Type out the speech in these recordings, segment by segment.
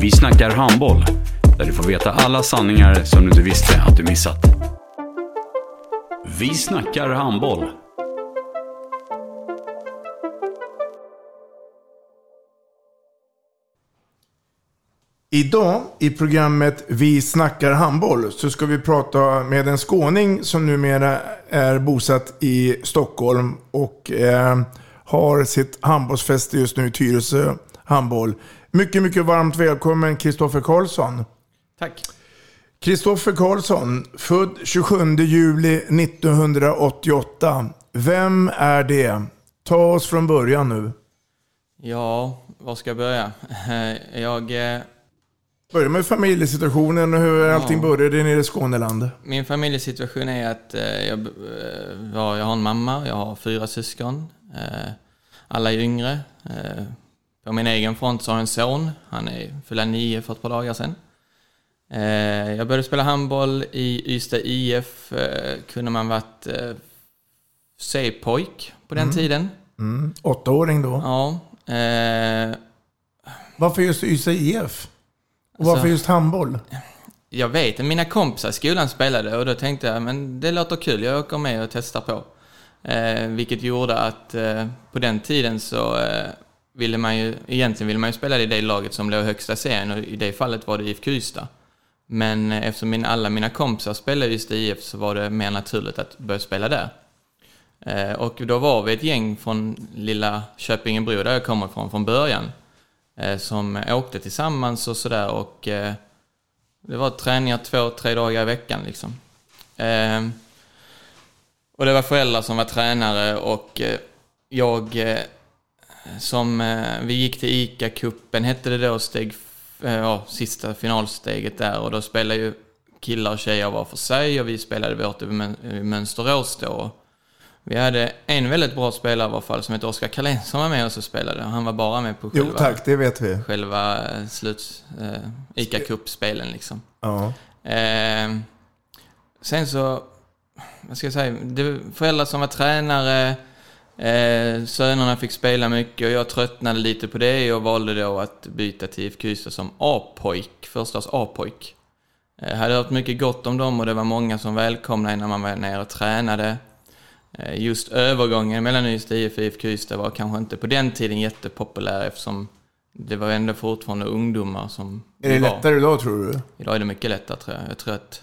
Vi snackar handboll, där du får veta alla sanningar som du inte visste att du missat. Vi snackar handboll. Idag i programmet Vi snackar handboll så ska vi prata med en skåning som numera är bosatt i Stockholm och eh, har sitt handbollsfäste just nu i Tyresö handboll. Mycket, mycket varmt välkommen Kristoffer Karlsson. Tack. Kristoffer Karlsson, född 27 juli 1988. Vem är det? Ta oss från början nu. Ja, var ska jag börja? Jag... eh, Börja med familjesituationen och hur allting började nere i Skåneland. Min familjesituation är att eh, jag, eh, ja, jag har en mamma, jag har fyra syskon. Alla är yngre. På min egen front så har jag en son. Han är fyllde nio för ett par dagar sedan. Eh, Jag började spela handboll i Ystad IF. eh, Kunde man varit eh, C-pojk på den tiden. Mm. Åttaåring då. Ja. eh, Varför just Ystad IF? Och Alltså- varför just handboll? Jag vet, mina kompisar i skolan spelade och då tänkte jag, men det låter kul, jag åker med och testar på. Eh, vilket gjorde att eh, på den tiden så ville man ju, egentligen ville man ju spela i det laget som låg högsta serien och i det fallet var det IFK Ystad. Men eh, eftersom min, alla mina kompisar spelade just i IF så var det mer naturligt att börja spela där. Eh, och då var vi ett gäng från lilla Köpingebro, där jag kommer ifrån, från början. Eh, som åkte tillsammans och sådär och det var träningar två, tre dagar i veckan liksom. Och det var föräldrar som var tränare och jag som, eh, vi gick till ICA-cupen, hette det då, steg, eh, ja, sista finalsteget där och då spelade ju killar och tjejer var för sig och vi spelade vårt i Mön- i Mönsterås då. Vi hade en väldigt bra spelare i alla fall som hette Oskar Karlén som var med oss och spelade. Han var bara med på Jo själva, tack, det vet vi. själva eh, sluts, eh, ICA-cupspelen liksom. Ja. Eh, sen så, vad ska jag säga, det föräldrar som var tränare, eh, sönerna fick spela mycket och jag tröttnade lite på det och valde då att byta till IFK Ystad som A-pojk, förstaårs A-pojk. Jag hade hört mycket gott om dem och det var många som välkomnade när man var nere och tränade. Eh, Just övergången mellan Ystad IF och IFK Ystad var kanske inte på den tiden jättepopulär eftersom det var ändå fortfarande ungdomar som Är det vi var. lättare idag tror du? Idag är det mycket lättare tror jag. Jag tror att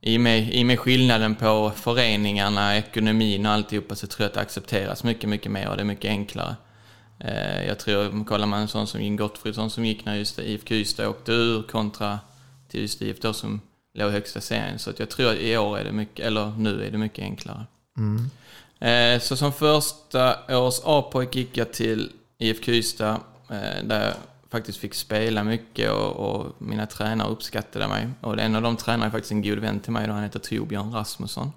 i och med, i och med skillnaden på föreningarna, ekonomin och alltihopa så tror jag att det accepteras mycket, mycket mer och det är mycket enklare. Eh, jag tror, kollar man en sån som Jim Gottfridsson som gick när just IFK Ystad åkte ur kontra till just IF då som låg i högsta serien. Så att jag tror att i år är det mycket, eller nu är det mycket enklare. Eh, så som första års A-pojk gick jag till IFK Ystad eh, där faktiskt fick spela mycket och, och mina tränare uppskattade mig. Och en av de tränarna är faktiskt en god vän till mig då, han heter Torbjörn Rasmusson.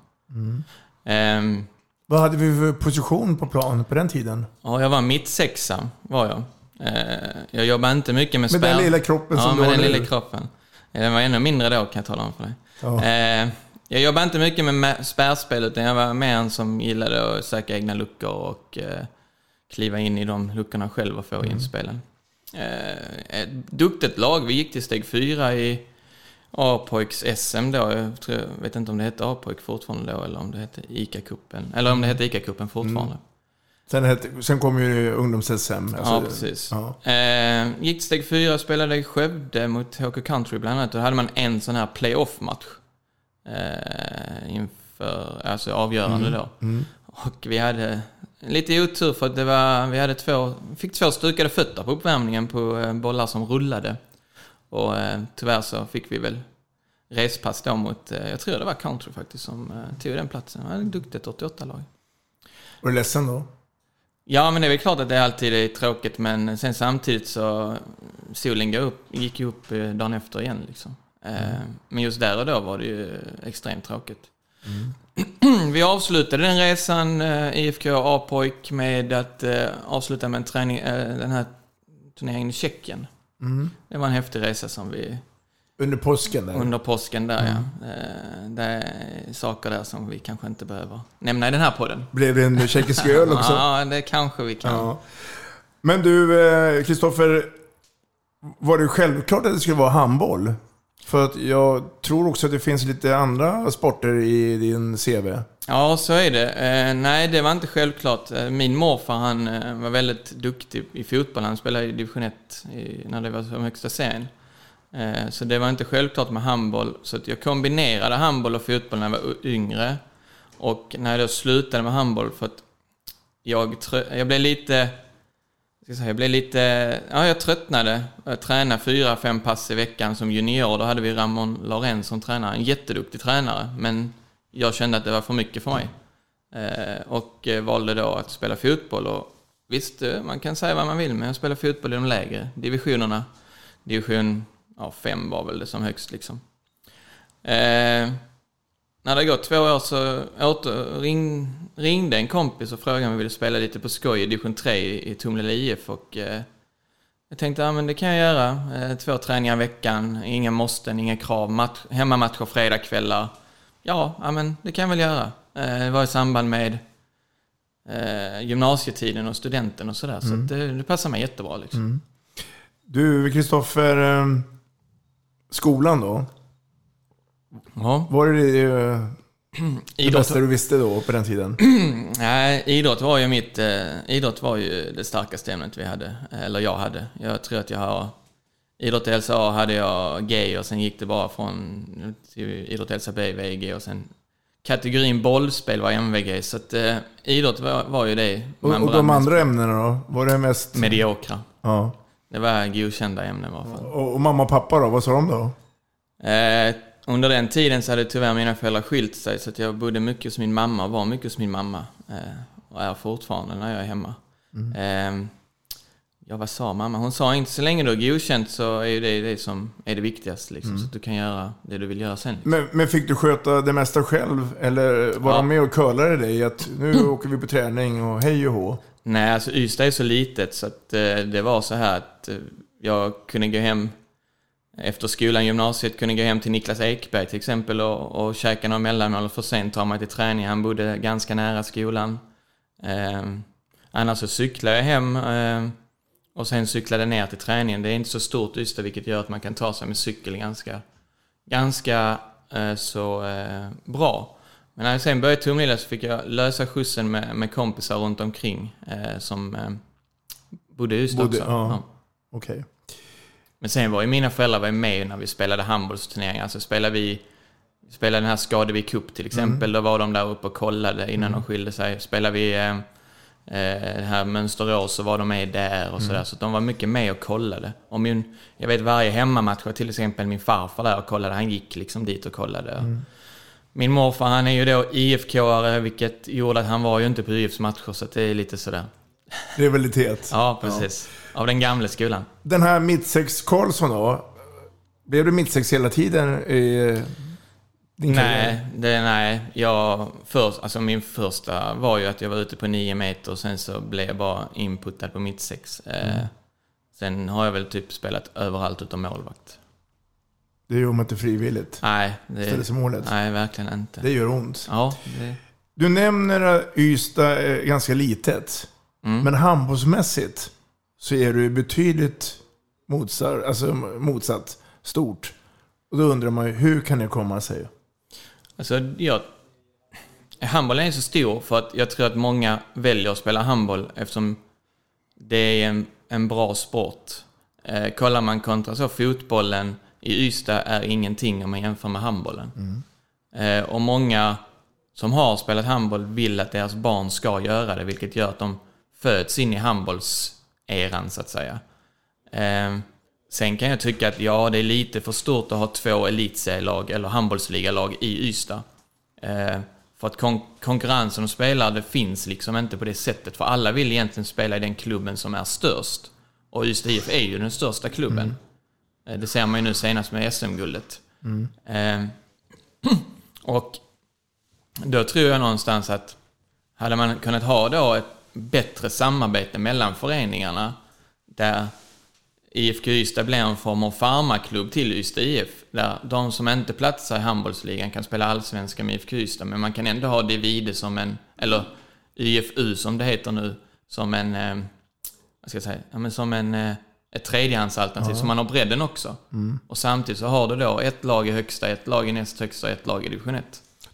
Ehm, Vad hade vi för position på plan på den tiden? ja, jag var mittsexa, var jag. Eh, jag jobbade inte mycket med Med spärr. den lilla kroppen ja, som du med har den nu. lilla kroppen. Eh, Den var ännu mindre då kan jag tala om för dig. Ja. Eh, jag jobbade inte mycket med spärrspel utan jag var mer en som gillade att söka egna luckor och eh, kliva in i de luckorna själv och få Mm. inspelen. Eh, ett duktigt lag. Vi gick till steg fyra i A-pojks SM då. Jag tror, jag vet inte om det hette A-pojk fortfarande då eller om det hette ICA-cupen. Eller om det hette ICA-cupen fortfarande. Sen, hette, sen kom ju ungdoms-SM. ja, precis. ja. Eh, gick till steg fyra, spelade i Skövde mot HK Country bland annat. Då hade man en sån här playoff-match. Eh, inför, alltså avgörande då. Och vi hade lite otur för att det var, vi hade två, fick två stukade fötter på uppvärmningen på eh, bollar som rullade. Och eh, tyvärr så fick vi väl respass då mot, eh, jag tror det var Country faktiskt som eh, tog den platsen. Det var ett duktigt 88-lag. Var du ledsen då? Ja, men det är väl klart att det alltid är tråkigt, men sen samtidigt så solen gick upp, gick ju upp dagen efter igen. Liksom. Eh, Men just där och då var det ju extremt tråkigt. Vi avslutade den resan, eh, IFK A-pojk, med att eh, avsluta med en träning, eh, den här turneringen i Tjeckien. Det var en häftig resa som vi, Under påsken där? under påsken där ja. Eh, Det är saker där som vi kanske inte behöver nämna i den här podden. Blev det en tjeckisk öl också? Ja, det kanske vi kan. Ja. Men du, Kristoffer, var det självklart att det skulle vara handboll? För att jag tror också att det finns lite andra sporter i din CV. Ja, så är det. Eh, nej, det var inte självklart. Eh, min morfar han eh, var väldigt duktig i fotboll. Han spelade i division 1 i, när det var som högsta serien. Eh, så det var inte självklart med handboll. Så att jag kombinerade handboll och fotboll när jag var yngre. Och när jag då slutade med handboll för att jag, jag blev lite... Jag, blev lite... Ja, jag tröttnade. Jag tränade fyra, fem pass i veckan som junior. Då hade vi Ramon Laurén som tränare. En jätteduktig tränare. Men jag kände att det var för mycket för mig. Eh, och eh, valde då att spela fotboll. Och visst, eh, man kan säga vad man vill, men jag spelade fotboll i de lägre divisionerna. Division 5 var väl det som högst liksom. När det gått två år så åter, ring, ringde en kompis och frågade om jag ville spela lite på skoj i division 3 i, i Tumlele IF. Och, eh, jag tänkte, ja men det kan jag göra. Eh, två träningar i veckan, inga måsten, inga krav, match, hemmamatcher fredagkvällar. Ja, ja, men det kan jag väl göra. Eh, det var i samband med eh, gymnasietiden och studenten och sådär. Så att det, det passar mig jättebra liksom. Du, Kristoffer, eh, skolan då? Ja. Var det eh, det Idrott, bästa du visste då på den tiden? nej, idrott var ju mitt... Eh, idrott var ju det starkaste ämnet vi hade. Eller jag hade. Jag tror att jag har... Idrott i LSA hade jag G och sen gick det bara från till idrott i LSA B, VG och sen kategorin bollspel var MVG. Så att eh, idrott var, var ju det Och, och de andra ämnena då? Var det mest... Mediokra. Ja. Det var godkända ämnen i alla fall. Och, och mamma och pappa då? Vad sa de då? Eh, under den tiden så hade tyvärr mina föräldrar skilt sig så att jag bodde mycket hos min mamma och var mycket hos min mamma. Eh, och är fortfarande när jag är hemma. Eh, ja, vad sa mamma? Hon sa inte så länge du är godkänt så är det det som är det viktigaste. Liksom, Så att du kan göra det du vill göra sen. Men, men fick du sköta det mesta själv? Eller var Ja. de med och curlade dig? Att nu åker vi på träning och hej och hå. Nej, alltså Ystad är så litet så att eh, det var så här att eh, jag kunde gå hem efter skolan, gymnasiet, kunde gå hem till Niklas Ekberg till exempel och, och käka några mellanmål och för sent ta mig till träning. Han bodde ganska nära skolan. Eh, annars så cyklade jag hem eh, och sen cyklade ner till träningen. Det är inte så stort Ystad vilket gör att man kan ta sig med cykel ganska, ganska eh, så eh, bra. Men när jag sen började i Tumlilla så fick jag lösa skjutsen med, med kompisar runt omkring eh, som eh, bodde i Ystad också. ja. Ja. Okej. Men sen var ju mina föräldrar var med när vi spelade handbollsturneringar. Alltså spelade vi spelade den här Skadevik Cup till exempel, då var de där uppe och kollade innan de skilde sig. Spelade vi eh, eh, det här Mönsterås så var de med där och sådär. Så de var mycket med och kollade. Och min, jag vet varje hemmamatch var till exempel min farfar där och kollade. Han gick liksom dit och kollade. Min morfar han är ju då IFK-are vilket gjorde att han var ju inte på IFs matcher så det är lite sådär. Rivalitet. Ja, precis. Av den gamla skolan. Den här mittsex Karlsson då? Blev du mittsex hela tiden i din karriär? Nej, det, nej. Jag, först, alltså min första var ju att jag var ute på nio meter och sen så blev jag bara inputtad på mitt sex. Eh, sen har jag väl typ spelat överallt utom målvakt. Det gör man inte frivilligt. Nej, det, Ställer sig målet. nej verkligen inte. Det gör ont. Ja, det, Du nämner att Ystad är ganska litet. Mm. Men handbollsmässigt så är du betydligt motsatt, alltså motsatt stort. Och då undrar man ju, hur kan det komma sig? alltså jag, handbollen är så stor för att jag tror att många väljer att spela handboll eftersom det är en, en bra sport. Eh, kollar man kontra så fotbollen i Ystad är ingenting om man jämför med handbollen. Eh, och många som har spelat handboll vill att deras barn ska göra det, vilket gör att de föds in i handbollseran så att säga. Eh, sen kan jag tycka att ja, det är lite för stort att ha två elitserielag eller handbollsligalag i Ystad. Eh, för att kon konkurrensen om spelare det finns liksom inte på det sättet. För alla vill egentligen spela i den klubben som är störst. Och Ystad IF är ju den största klubben. Eh, Det ser man ju nu senast med SM-guldet. Eh, och då tror jag någonstans att hade man kunnat ha då ett bättre samarbete mellan föreningarna där IFK Ystad blir en form av farmaklubb till Ystad IF. Där de som inte platsar i handbollsligan kan spela allsvenska med IFK Ystad. Men man kan ändå ha Divide som en, eller IFU som det heter nu, som en, eh, vad ska jag säga, ja, men som en, eh, ett tredjehandsalternativ. Så man har bredden också. Och samtidigt så har du då ett lag i högsta, ett lag i näst högsta och ett lag i division 1.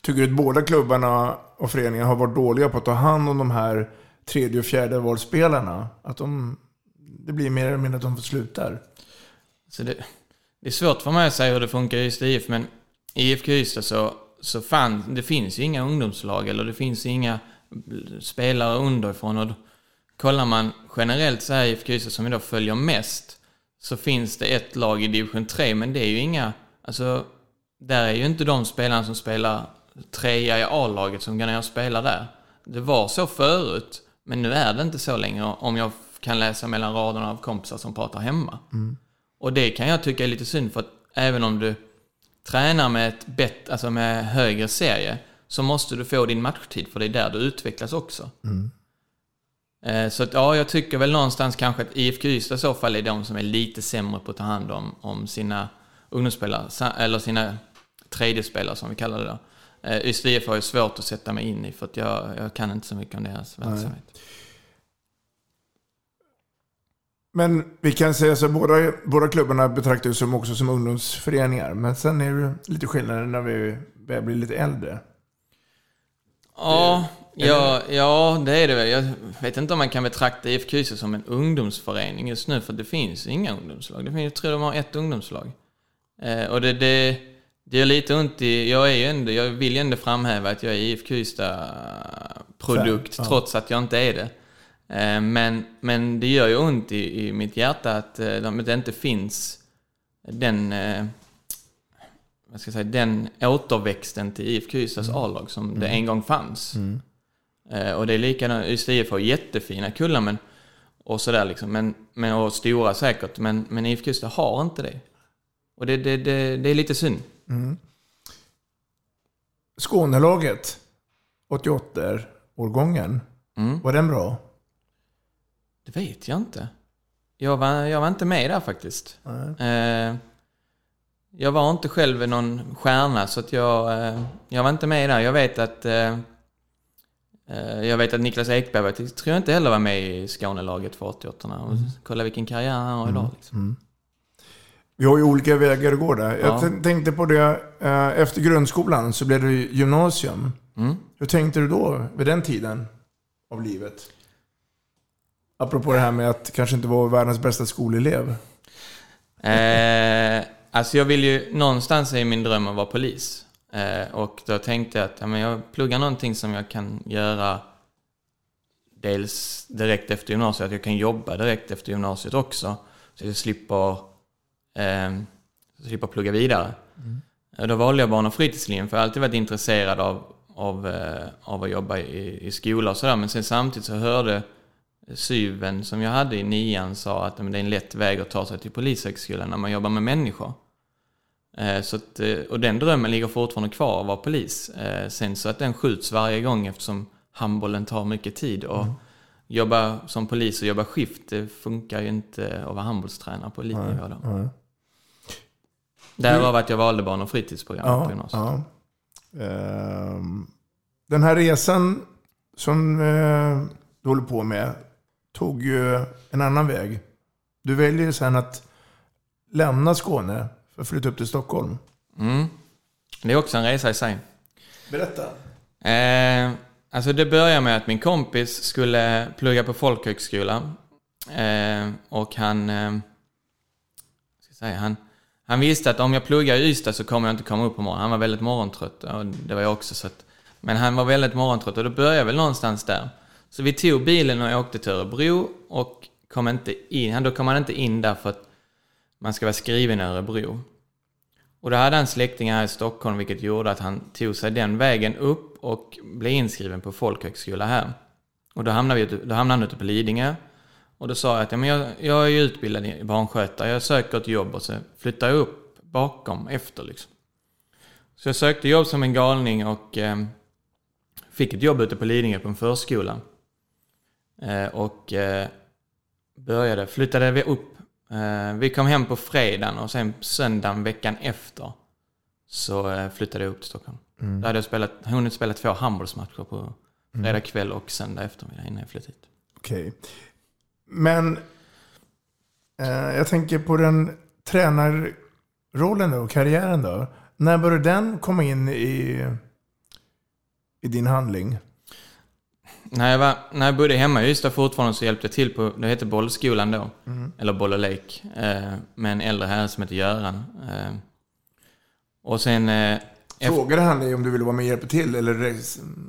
Tycker du att båda klubbarna och föreningarna har varit dåliga på att ta hand om de här tredje och fjärde valspelarna? Att de, det blir mer eller mindre att de får slutar. Så det, det är svårt för mig att säga hur det funkar i Ystad IF, men i IFK Ystad så, så fan, det finns ju inga ungdomslag eller det finns inga spelare underifrån. Och då, kollar man generellt så här i IFK Ystad som vi då följer mest, så finns det ett lag i division 3, men det är ju inga, alltså, där är ju inte de spelarna som spelar trea i A-laget som kan ner spelar där. Det var så förut, men nu är det inte så längre om jag kan läsa mellan raderna av kompisar som pratar hemma. Och det kan jag tycka är lite synd för att även om du tränar med ett bett, alltså med högre serie så måste du få din matchtid för det är där du utvecklas också. Eh, Så att, ja, jag tycker väl någonstans kanske att IFK Ystad i så fall är de som är lite sämre på att ta hand om, om sina ungdomsspelare, eller sina tredjespelare som vi kallar det då. Eh, Ystad IF har ju svårt att sätta mig in i för att jag, jag kan inte så mycket om deras verksamhet. Men vi kan säga så att båda, båda klubbarna betraktas som också som ungdomsföreningar. Men sen är det lite skillnader när vi börjar bli lite äldre. Ja, ja, ja, det är det väl. Jag vet inte om man kan betrakta IFK Ystad som en ungdomsförening just nu, för det finns inga ungdomslag. Det finns, jag tror de har ett ungdomslag. Eh, och det, det, det gör lite ont i... Jag, är ju ändå, jag vill ju ändå framhäva att jag är IFK Ystad-produkt, ja. trots att jag inte är det. Eh, men, men det gör ju ont i, i mitt hjärta att eh, de, det inte finns den... Eh, vad ska jag säga, den återväxten till IFK Ystads A-lag som det en gång fanns. Eh, och det är likadant, Ystad IF har jättefina kullar men, och sådär liksom, men, men, och stora säkert, men, men IFK Ystad har inte det. Och det, det, det, det är lite synd. Skånelaget, 88-årgången. Mm. Var den bra? Det vet jag inte. Jag var, jag var inte med där faktiskt. Eh, jag var inte själv någon stjärna så att jag, eh, jag var inte med där. Jag vet att eh, eh, jag vet att Niklas Ekberg tror jag inte heller var med i Skånelaget för 88 och Kolla vilken karriär han har idag. Liksom. Vi har ju olika vägar att gå där. Jag Ja. t- tänkte på det, eh, efter grundskolan så blev det gymnasium. Mm. Hur tänkte du då, vid den tiden av livet? Apropå det här med att kanske inte vara världens bästa skolelev. Eh, alltså jag vill ju, någonstans är min dröm att vara polis. Eh, och då tänkte jag att ja, men jag pluggar någonting som jag kan göra dels direkt efter gymnasiet, att jag kan jobba direkt efter gymnasiet också. Så jag slipper, eh, slipper plugga vidare. Eh, Då valde jag barn och fritidslinjen för jag har alltid varit intresserad av, av, eh, av att jobba i, i skola och sådär. Men sen samtidigt så hörde syven som jag hade i nian sa att men det är en lätt väg att ta sig till polishögskolan när man jobbar med människor. Eh, Så att, eh, och den drömmen ligger fortfarande kvar att vara polis. Eh, Sen så att den skjuts varje gång eftersom handbollen tar mycket tid. Och jobba som polis och jobba skift, det funkar ju inte att vara handbollstränare på elitnivå då. Därav att jag valde barn och fritidsprogrammet på Ja, gymnasiet. ja. Ehm, Den här resan som eh, du håller på med tog ju en annan väg. Du väljer sen att lämna Skåne för att flytta upp till Stockholm. Mm. Det är också en resa i sig. Berätta. Eh, alltså det började med att min kompis skulle plugga på folkhögskola. Eh, och han, eh, ska jag säga, han, han visste att om jag pluggar i Ystad så kommer jag inte komma upp på morgonen. Han var väldigt morgontrött och det var jag också. Så att, men han var väldigt morgontrött och då började jag väl någonstans där. Så vi tog bilen och åkte till Örebro och kom inte in. Då kom han inte in där för att man ska vara skriven i Örebro. Och då hade han släktingar här i Stockholm vilket gjorde att han tog sig den vägen upp och blev inskriven på folkhögskola här. Och då hamnade, vi, då hamnade han ute på Lidingö. Och då sa jag att ja, men jag, jag är utbildad i barnskötare, jag söker ett jobb och så flyttar jag upp bakom efter liksom. Så jag sökte jobb som en galning och eh, fick ett jobb ute på Lidingö på en förskola. Eh, och eh, började, flyttade vi upp. Eh, vi kom hem på fredagen och sen söndagen veckan efter så eh, flyttade jag upp till Stockholm. Mm. Då hade jag spelat, hunnit spela två handbollsmatcher på fredag kväll och söndag eftermiddag innan jag flyttade hit. Okej. Men eh, jag tänker på den tränarrollen då, karriären då. När började den komma in i, i din handling? När jag, var, när jag bodde hemma i Ystad fortfarande så hjälpte jag till på, det hette bollskolan då, Mm. eller Boll och lek, eh, med en äldre herre som heter Göran. Eh, och sen... Eh, Frågade han dig om du ville vara med och hjälpa till? Eller?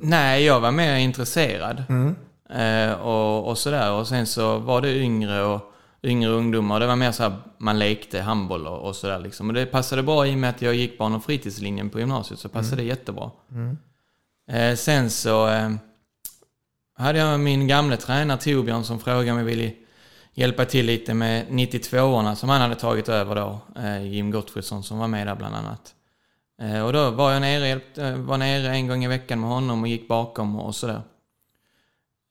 Nej, jag var mer intresserad. Mm. Eh, och, och sådär. Och sen så var det yngre och yngre ungdomar. Det var mer så här, man lekte handboll och, och sådär liksom. Och det passade bra i och med att jag gick barn och fritidslinjen på gymnasiet så passade det jättebra. Mm. Eh, sen så eh, hade jag min gamla tränare Torbjörn som frågade om jag ville hjälpa till lite med 92orna som han hade tagit över då. Eh, Jim Gottfridsson som var med där bland annat. Eh, och då var jag nere, var nere en gång i veckan med honom och gick bakom och sådär.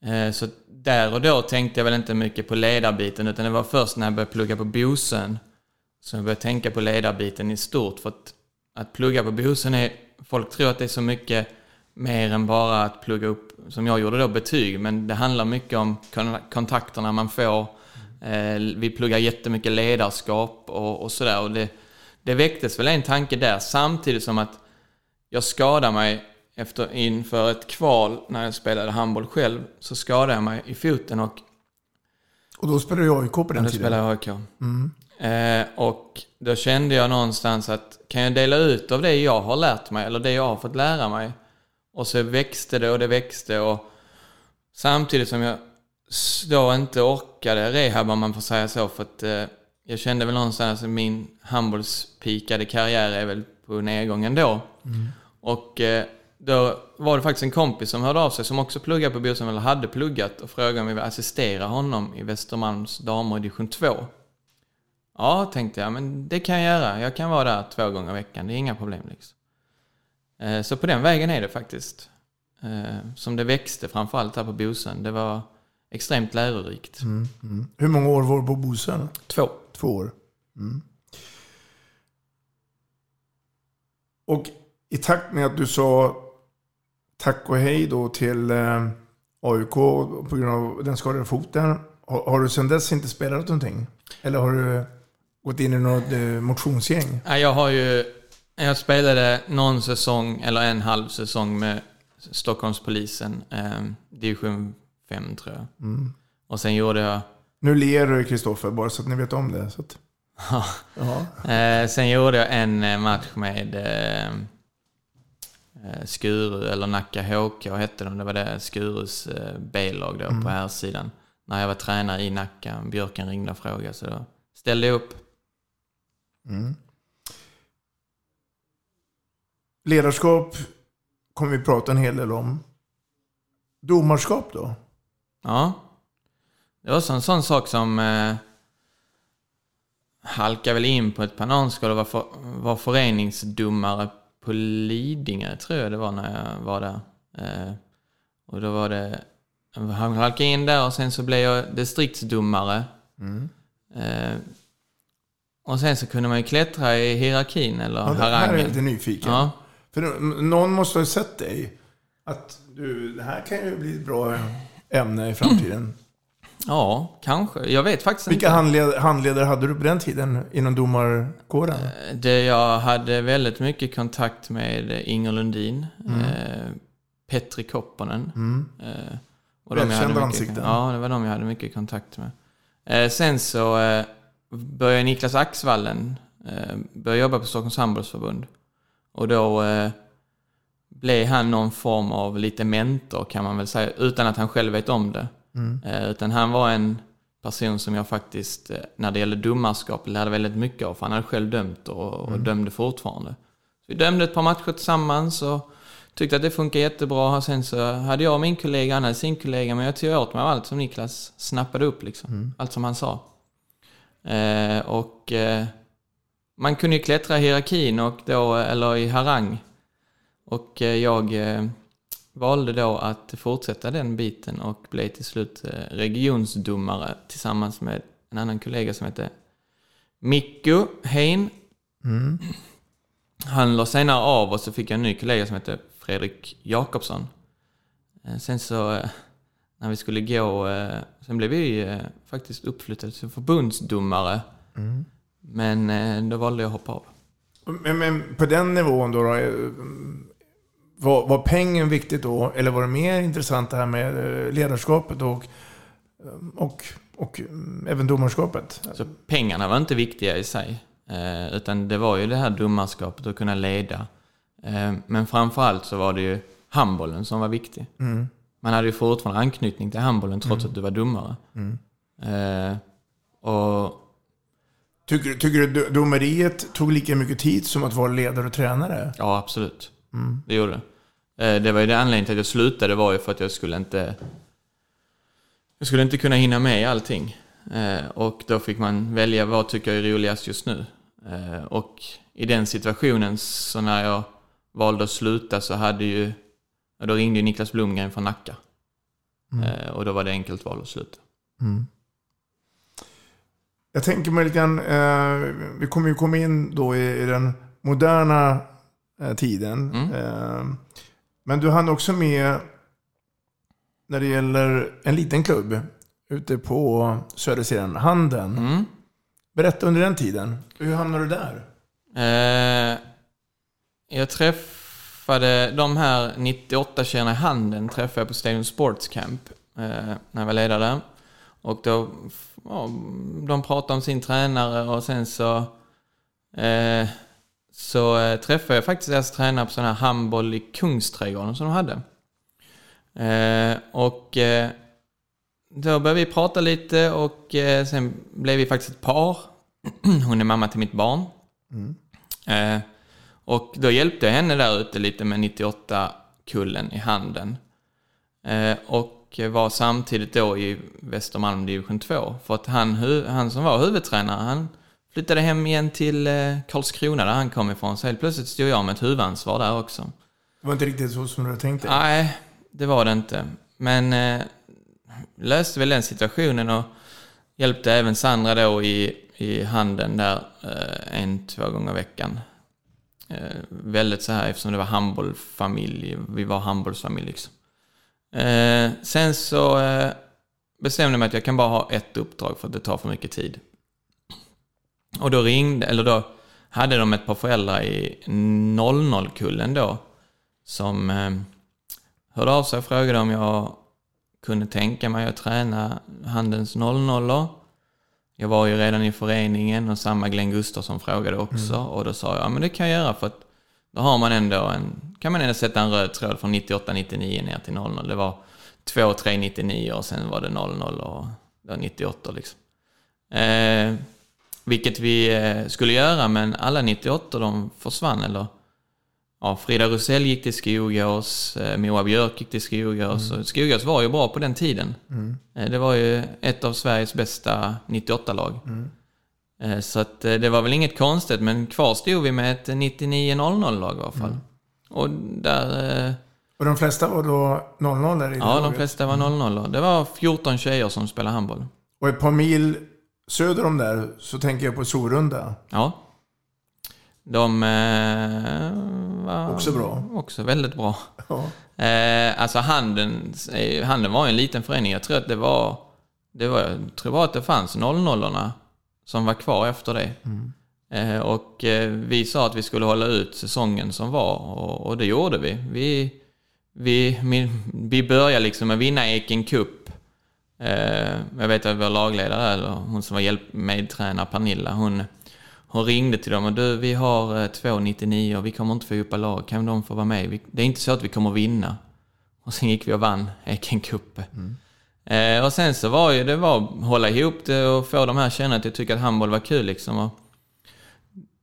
Eh, så där och då tänkte jag väl inte mycket på ledarbiten utan det var först när jag började plugga på Bosön som jag började tänka på ledarbiten i stort. För att, att plugga på Bosön är, folk tror att det är så mycket mer än bara att plugga upp, som jag gjorde då, betyg. Men det handlar mycket om kontakterna man får. Eh, vi pluggar jättemycket ledarskap och, och sådär. Och det, det väcktes väl en tanke där samtidigt som att jag skadade mig efter, inför ett kval när jag spelade handboll själv. Så skadade jag mig i foten och Och då spelade du AIK på den då tiden? spelade jag AIK. Mm. Eh, och då kände jag någonstans att kan jag dela ut av det jag har lärt mig, eller det jag har fått lära mig? Och så växte det och det växte och samtidigt som jag då inte orkade rehab om man får säga så, för att eh, jag kände väl någonstans att min handbollspikade karriär är väl på nedgång ändå. Och eh, då var det faktiskt en kompis som hörde av sig som också pluggade på Bosön, eller hade pluggat, och frågade om jag ville assistera honom i Västermalms damer i division 2. Ja, tänkte jag, men det kan jag göra. Jag kan vara där två gånger i veckan, det är inga problem. Liksom. Eh, Så på den vägen är det faktiskt. Eh, Som det växte framförallt här på Bosön. Det var extremt lärorikt. Mm. Mm. Hur många år var du på Bosön? Två. Två år. Mm. Och i takt med att du sa tack och hej då till eh, AIK på grund av den skadade foten. Har, har du sedan dess inte spelat någonting? Eller har du gått in i något eh, motionsgäng? Ja, Jag har ju... Jag spelade någon säsong, eller en halv säsong med Stockholmspolisen. Eh, division 5 tror jag. Mm. Och sen gjorde jag... Nu ler du Kristoffer, bara så att ni vet om det. Så att, ja. Eh, sen gjorde jag en eh, match med eh, Skuru, eller Nacka HK hette de. Det var det Skurus eh, B-lag då Mm. på här sidan. När jag var tränare i Nacka. Björken ringde och frågade så då ställde jag upp. Mm. Ledarskap kommer vi prata en hel del om. Domarskap då? Ja. Det var också en sån sak som eh, halkade väl in på ett bananskal och var, för, var föreningsdomare på Lidingö, tror jag det var när jag var där. Eh, och då var det, han halkade in där och sen så blev jag distriktsdomare. Mm. Eh, och sen så kunde man ju klättra i hierarkin eller Ja, det här är harangen. jag lite nyfiken. Ja. För någon måste ha sett dig. Att du, det här kan ju bli ett bra ämne i framtiden. Ja, kanske. Jag vet faktiskt Vilka inte. handled, handledare hade du på den tiden inom domarkåren? Det jag hade väldigt mycket kontakt med Inger Lundin, Mm. eh, Petri Kopponen. Mm. Eh, och Välkända mycket- ansikten. Ja, det var de jag hade mycket kontakt med. Eh, sen så eh, började Niklas Axvallen eh, börja jobba på Stockholms handbollsförbund. Och då eh, blev han någon form av lite mentor kan man väl säga, utan att han själv vet om det. Mm. Eh, utan han var en person som jag faktiskt, eh, när det gäller domarskap, lärde väldigt mycket av. För han hade själv dömt och, och Mm. dömde fortfarande. Så vi dömde ett par matcher tillsammans och tyckte att det funkade jättebra. Sen så hade jag min kollega, han hade sin kollega, men jag tog åt mig av allt som Niklas snappade upp. Liksom. Mm. Allt som han sa. Eh, och eh, man kunde ju klättra i hierarkin och då, eller i harang. Och eh, jag eh, valde då att fortsätta den biten och blev till slut eh, regionsdomare tillsammans med en annan kollega som hette Mikko Hein. Mm. Han la senare av och så fick jag en ny kollega som hette Fredrik Jakobsson. Eh, Sen så eh, när vi skulle gå, sen blev vi faktiskt uppflyttade till förbundsdomare. Mm. Men då valde jag att hoppa av. Men, men på den nivån då, då var, var pengen viktigt då? Eller var det mer intressant det här med eh, ledarskapet och, och, och mm, även domarskapet? Så pengarna var inte viktiga i sig. Eh, utan det var ju det här domarskapet att kunna leda. Eh, men framförallt så var det ju handbollen som var viktig. Mm. Man hade ju fortfarande anknytning till handbollen trots Mm. att du var domare. Mm. Eh, och Tycker, tycker du do- domeriet tog lika mycket tid som att vara ledare och tränare? ja, absolut. Mm. Det gjorde det. Eh, det var ju det anledningen till att jag slutade var ju för att jag skulle inte... Jag skulle inte kunna hinna med allting. Eh, och då fick man välja vad tycker jag är roligast just nu. Eh, och i den situationen, så när jag valde att sluta så hade ju... Då ringde ju Niklas Blomgren från Nacka. Mm. Och då var det enkelt val att sluta. Mm. Jag tänker mig lite grann, eh, vi kommer ju komma in då i, i den moderna eh, tiden. Mm. Eh, men du hann också med när det gäller en liten klubb ute på Södersidan, Handen. Mm. Berätta under den tiden, hur hamnade du där? Eh, jag träffade de här 98 tjejerna i handen träffade jag på Stadium Sports Camp eh, när jag var ledare. Och då, ja, de pratade om sin tränare och sen så, eh, så eh, träffade jag faktiskt deras tränare på sån här handboll i Kungsträdgården som de hade. Eh, och eh, då började vi prata lite och eh, sen blev vi faktiskt ett par. Hon är mamma till mitt barn. Mm. Eh, och då hjälpte jag henne där ute lite med 98-kullen i handen. Eh, och var samtidigt då i Västermalm division 2. För att han, han som var huvudtränare, han flyttade hem igen till eh, Karlskrona där han kom ifrån. Så helt plötsligt stod jag med ett huvudansvar där också. Det var inte riktigt så som du hade tänkt dig. Nej, det var det inte. Men eh, löste väl den situationen och hjälpte även Sandra då i, i handen där eh, en, två gånger i veckan. Eh, väldigt så här eftersom det var handbollsfamilj, vi var handbollsfamilj liksom. Eh, sen så eh, bestämde jag mig att jag kan bara ha ett uppdrag för att det tar för mycket tid. Och då ringde, eller då hade de ett par föräldrar i 00-kullen då som eh, hörde av sig och frågade om jag kunde tänka mig att träna Handens 00 Jag var ju redan i föreningen och samma Glenn Gustafsson frågade också och då sa jag, ja men det kan jag göra för att då har man ändå en, kan man ändå sätta en röd tråd från 98-99 ner till 00. Det var 2-3-99 och sen var det 00 och det var 98 liksom. Eh, vilket vi eh, skulle göra men alla 98 de försvann eller Ja, Frida Rosell gick till Skogås, eh, Moa Björk gick till Skogås. och Skogås var ju bra på den tiden. Mm. Eh, Det var ju ett av Sveriges bästa 98-lag. Mm. Så att det var väl inget konstigt, men kvar stod vi med ett 99-00-lag i alla fall. Mm. Och där... Och de flesta var då 00 där i Ja, de laget. flesta var 00 Det var 14 tjejer som spelade handboll. Och ett par mil söder om där så tänker jag på Sorunda. Ja. De eh, var Också bra. Också väldigt bra. Ja. Eh, alltså handen, eh, handen var en liten förening. Jag tror att det var, det var jag tror bara att det fanns 00 som var kvar efter det. Mm. Eh, och eh, vi sa att vi skulle hålla ut säsongen som var och, och det gjorde vi. Vi, vi, vi, vi började liksom med att vinna Eken Cup. Eh, jag vet att vår lagledare, eller hon som var hjälp medtränare, Pernilla, hon, hon ringde till dem och du, vi har eh, 2,99 och vi kommer inte få ihop lag. Kan de få vara med? Det är inte så att vi kommer vinna. Och sen gick vi och vann Eken Cup. Eh, och sen så var ju det var att hålla ihop det och få de här känna att jag tycker att handboll var kul liksom. Och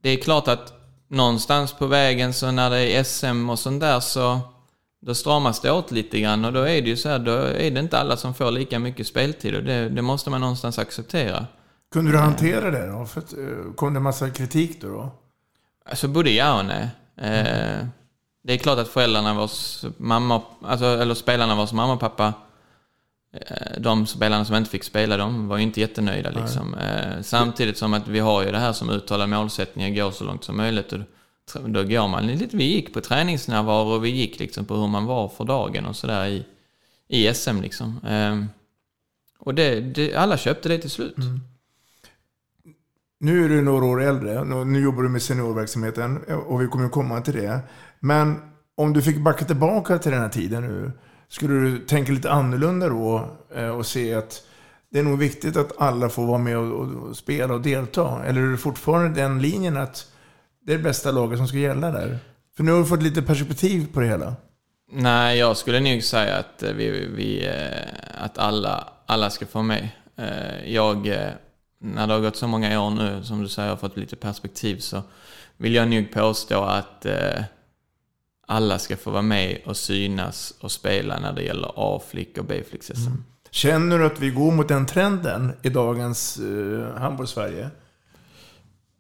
det är klart att någonstans på vägen så när det är SM och sånt där så då stramas det åt lite grann och då är det ju så här, då är det inte alla som får lika mycket speltid och det, det måste man någonstans acceptera. Kunde du hantera det då? För att, eh, kom det massa kritik då? då? Alltså både ja och nej. Eh, det är klart att föräldrarna vars mamma, alltså, eller spelarna vars mamma och pappa, eh, de spelarna som inte fick spela, de var ju inte jättenöjda liksom. Eh, samtidigt som att vi har ju det här som uttalad målsättning, att gå så långt som möjligt. Då går man lite, vi gick på träningsnärvaro och vi gick liksom på hur man var för dagen och sådär i, i SM liksom. Ehm, och det, det, alla köpte det till slut. Mm. Nu är du några år äldre. Nu jobbar du med seniorverksamheten och vi kommer komma till det. Men om du fick backa tillbaka till den här tiden nu. Skulle du tänka lite annorlunda då eh, och se att det är nog viktigt att alla får vara med och, och, och spela och delta? Eller är det fortfarande den linjen att det är det bästa laget som ska gälla där? För nu har du fått lite perspektiv på det hela. Nej, jag skulle nog säga att, eh, vi, vi, eh, att alla, alla ska få med. Eh, Jag, när det har gått så många år nu, som du säger, har fått lite perspektiv, så vill jag nog påstå att alla ska få vara med och synas och spela när det gäller A-flick och B-flicks-SM. Känner du att vi går mot den trenden i dagens eh, handbolls-Sverige?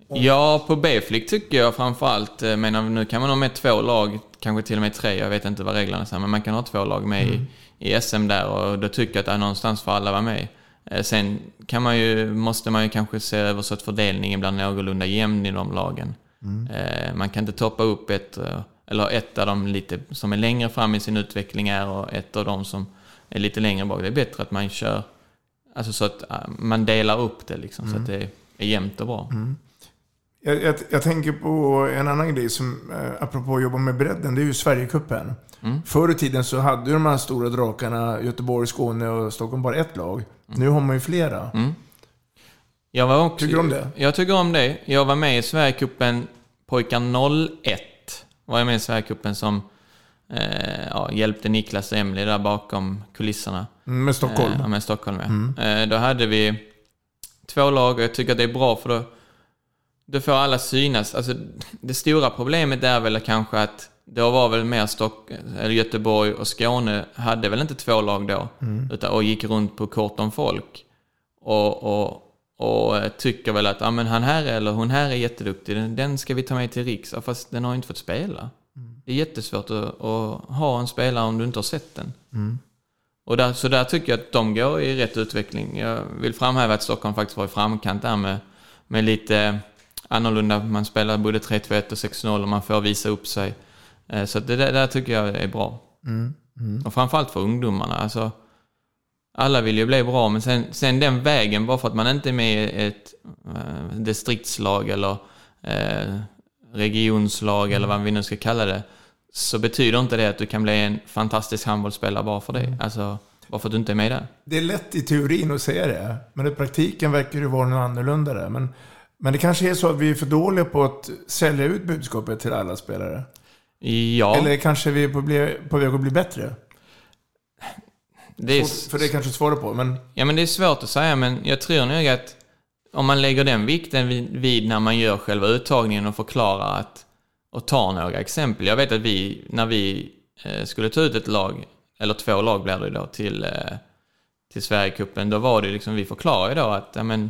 Ja, på B-flick tycker jag framförallt, eh, men nu kan man ha med två lag, kanske till och med tre, jag vet inte vad reglerna säger, men man kan ha två lag med i, i SM där och då tycker jag att det är någonstans för alla vara med. Eh, Sen kan man ju, måste man ju kanske se över så att fördelningen blir någorlunda jämn i de lagen. Eh, Man kan inte toppa upp ett, eller ett av dem lite som är längre fram i sin utveckling är och ett av dem som är lite längre bak. Det är bättre att man kör, alltså så att man delar upp det liksom, så att det är jämnt och bra. Jag, jag, jag tänker på en annan grej som, eh, apropå att jobba med bredden, det är ju Sverigecupen. Förr i tiden så hade ju de här stora drakarna, Göteborg, Skåne och Stockholm, bara ett lag. Nu har man ju flera. Jag var också, Tycker du om det? Jag tycker om det. Jag var med i Sverigecupen pojkar 01. Var jag med i Sverigecupen som eh, ja, hjälpte Niklas och Emily där bakom kulisserna. Mm, Med Stockholm. Eh, med Stockholm, ja. Eh, då hade vi två lag och jag tycker att det är bra för då, då får alla synas. Alltså, det stora problemet är väl kanske att då var väl mer Stock, eller Göteborg och Skåne hade väl inte två lag då. Utan, och gick runt på kort om folk. Och, och, och tycker väl att ja, men han här eller hon här är jätteduktig, den, den ska vi ta med till Riks. Ja, fast den har inte fått spela. Det är jättesvårt att, att ha en spelare om du inte har sett den. Och där, så där tycker jag att de går i rätt utveckling. Jag vill framhäva att Stockholm faktiskt var i framkant där med, med lite annorlunda. Man spelar både 3-2-1 och 6-0 och man får visa upp sig. Eh, Så det där, där tycker jag är bra. Och framförallt för ungdomarna. Alltså, alla vill ju bli bra, men sen, sen den vägen, bara för att man inte är med i ett eh, distriktslag eller eh, regionslag eller vad vi nu ska kalla det, så betyder inte det att du kan bli en fantastisk handbollsspelare bara för det. Alltså, bara för att du inte är med där. Det är lätt i teorin att säga det, men i praktiken verkar det vara något annorlunda där. Men, men det kanske är så att vi är för dåliga på att sälja ut budskapet till alla spelare. Ja, Eller kanske vi är på, bli, på väg att bli bättre. det är, Svårt- För det kanske svara på, men ja, men det är svårt att säga, men jag tror nog att om man lägger den vikten vid, vid när man gör själva uttagningen och förklarar att, och tar några exempel. Jag vet att vi, när vi eh, skulle ta ut ett lag, eller två lag blir det då, till, eh, till Sverigecupen, då var det liksom, vi förklarade då att, ja men,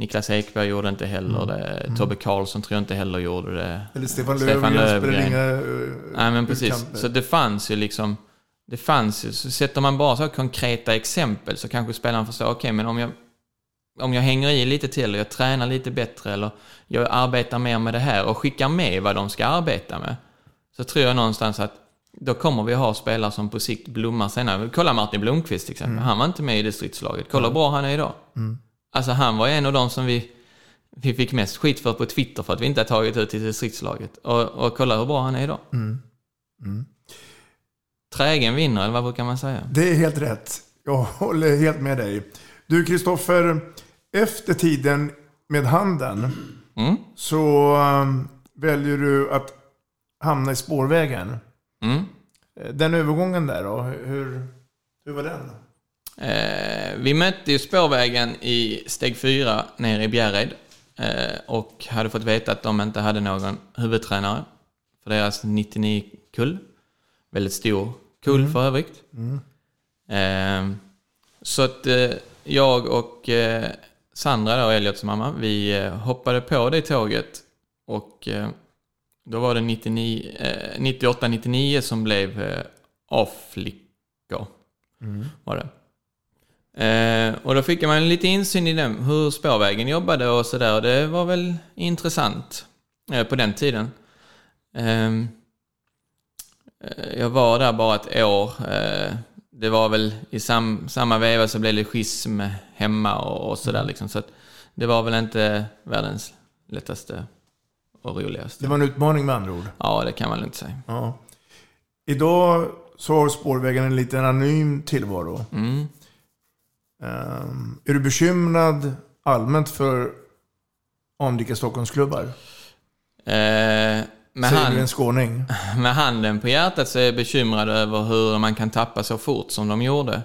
Niklas Ekberg gjorde inte heller det, Tobbe Karlsson tror jag inte heller gjorde det. eller Stefan Stefan Löfgren spelar Löfgren. inga uh, Nej men precis. utkamper. Så det fanns ju liksom, det fanns ju, så sätter man bara så konkreta exempel så kanske spelaren förstår, okej men om jag, om jag hänger i lite till och jag tränar lite bättre eller jag arbetar mer med det här och skickar med vad de ska arbeta med. Så tror jag någonstans att då kommer vi ha spelare som på sikt blommar senare. Kolla Martin Blomqvist till exempel. Han var inte med i distriktslaget. Kolla hur bra han är idag. Alltså han var en av de som vi, vi fick mest skit för på Twitter för att vi inte har tagit ut till distriktslaget. Och, och kolla hur bra han är idag. trägen vinner, eller vad brukar man säga? Det är helt rätt. Jag håller helt med dig. Du Kristoffer, efter tiden med handen Mm. så um, väljer du att hamna i spårvägen. Mm. Eh, Den övergången där då, hur, hur var den? Eh, vi mötte ju spårvägen i steg fyra nere i Bjärred eh, och hade fått veta att de inte hade någon huvudtränare för deras 99-kull. Väldigt stor kull för övrigt. Eh, så att eh, jag och eh, Sandra, då, Eliots mamma, vi eh, hoppade på det tåget och då var det 99, eh, 98-99 som blev A-flickor. Var det. Eh, och då fick man lite insyn i dem, hur spårvägen jobbade och sådär. Och det var väl intressant eh, på den tiden. Ehm, eh, jag var där bara ett år. Eh, det var väl i sam, samma veva så blev det schism hemma och, och sådär liksom. Så det var väl inte världens lättaste och roligaste. Det var en utmaning med andra ord. Ja, det kan man lugnt säga. Ja. Idag så har spårvägen en liten anonym tillvaro. Mm. Ehm, är du bekymrad allmänt för anrika Stockholmsklubbar? Eh, med, Säger du en skåning? med handen på hjärtat så är jag bekymrad över hur man kan tappa så fort som de gjorde.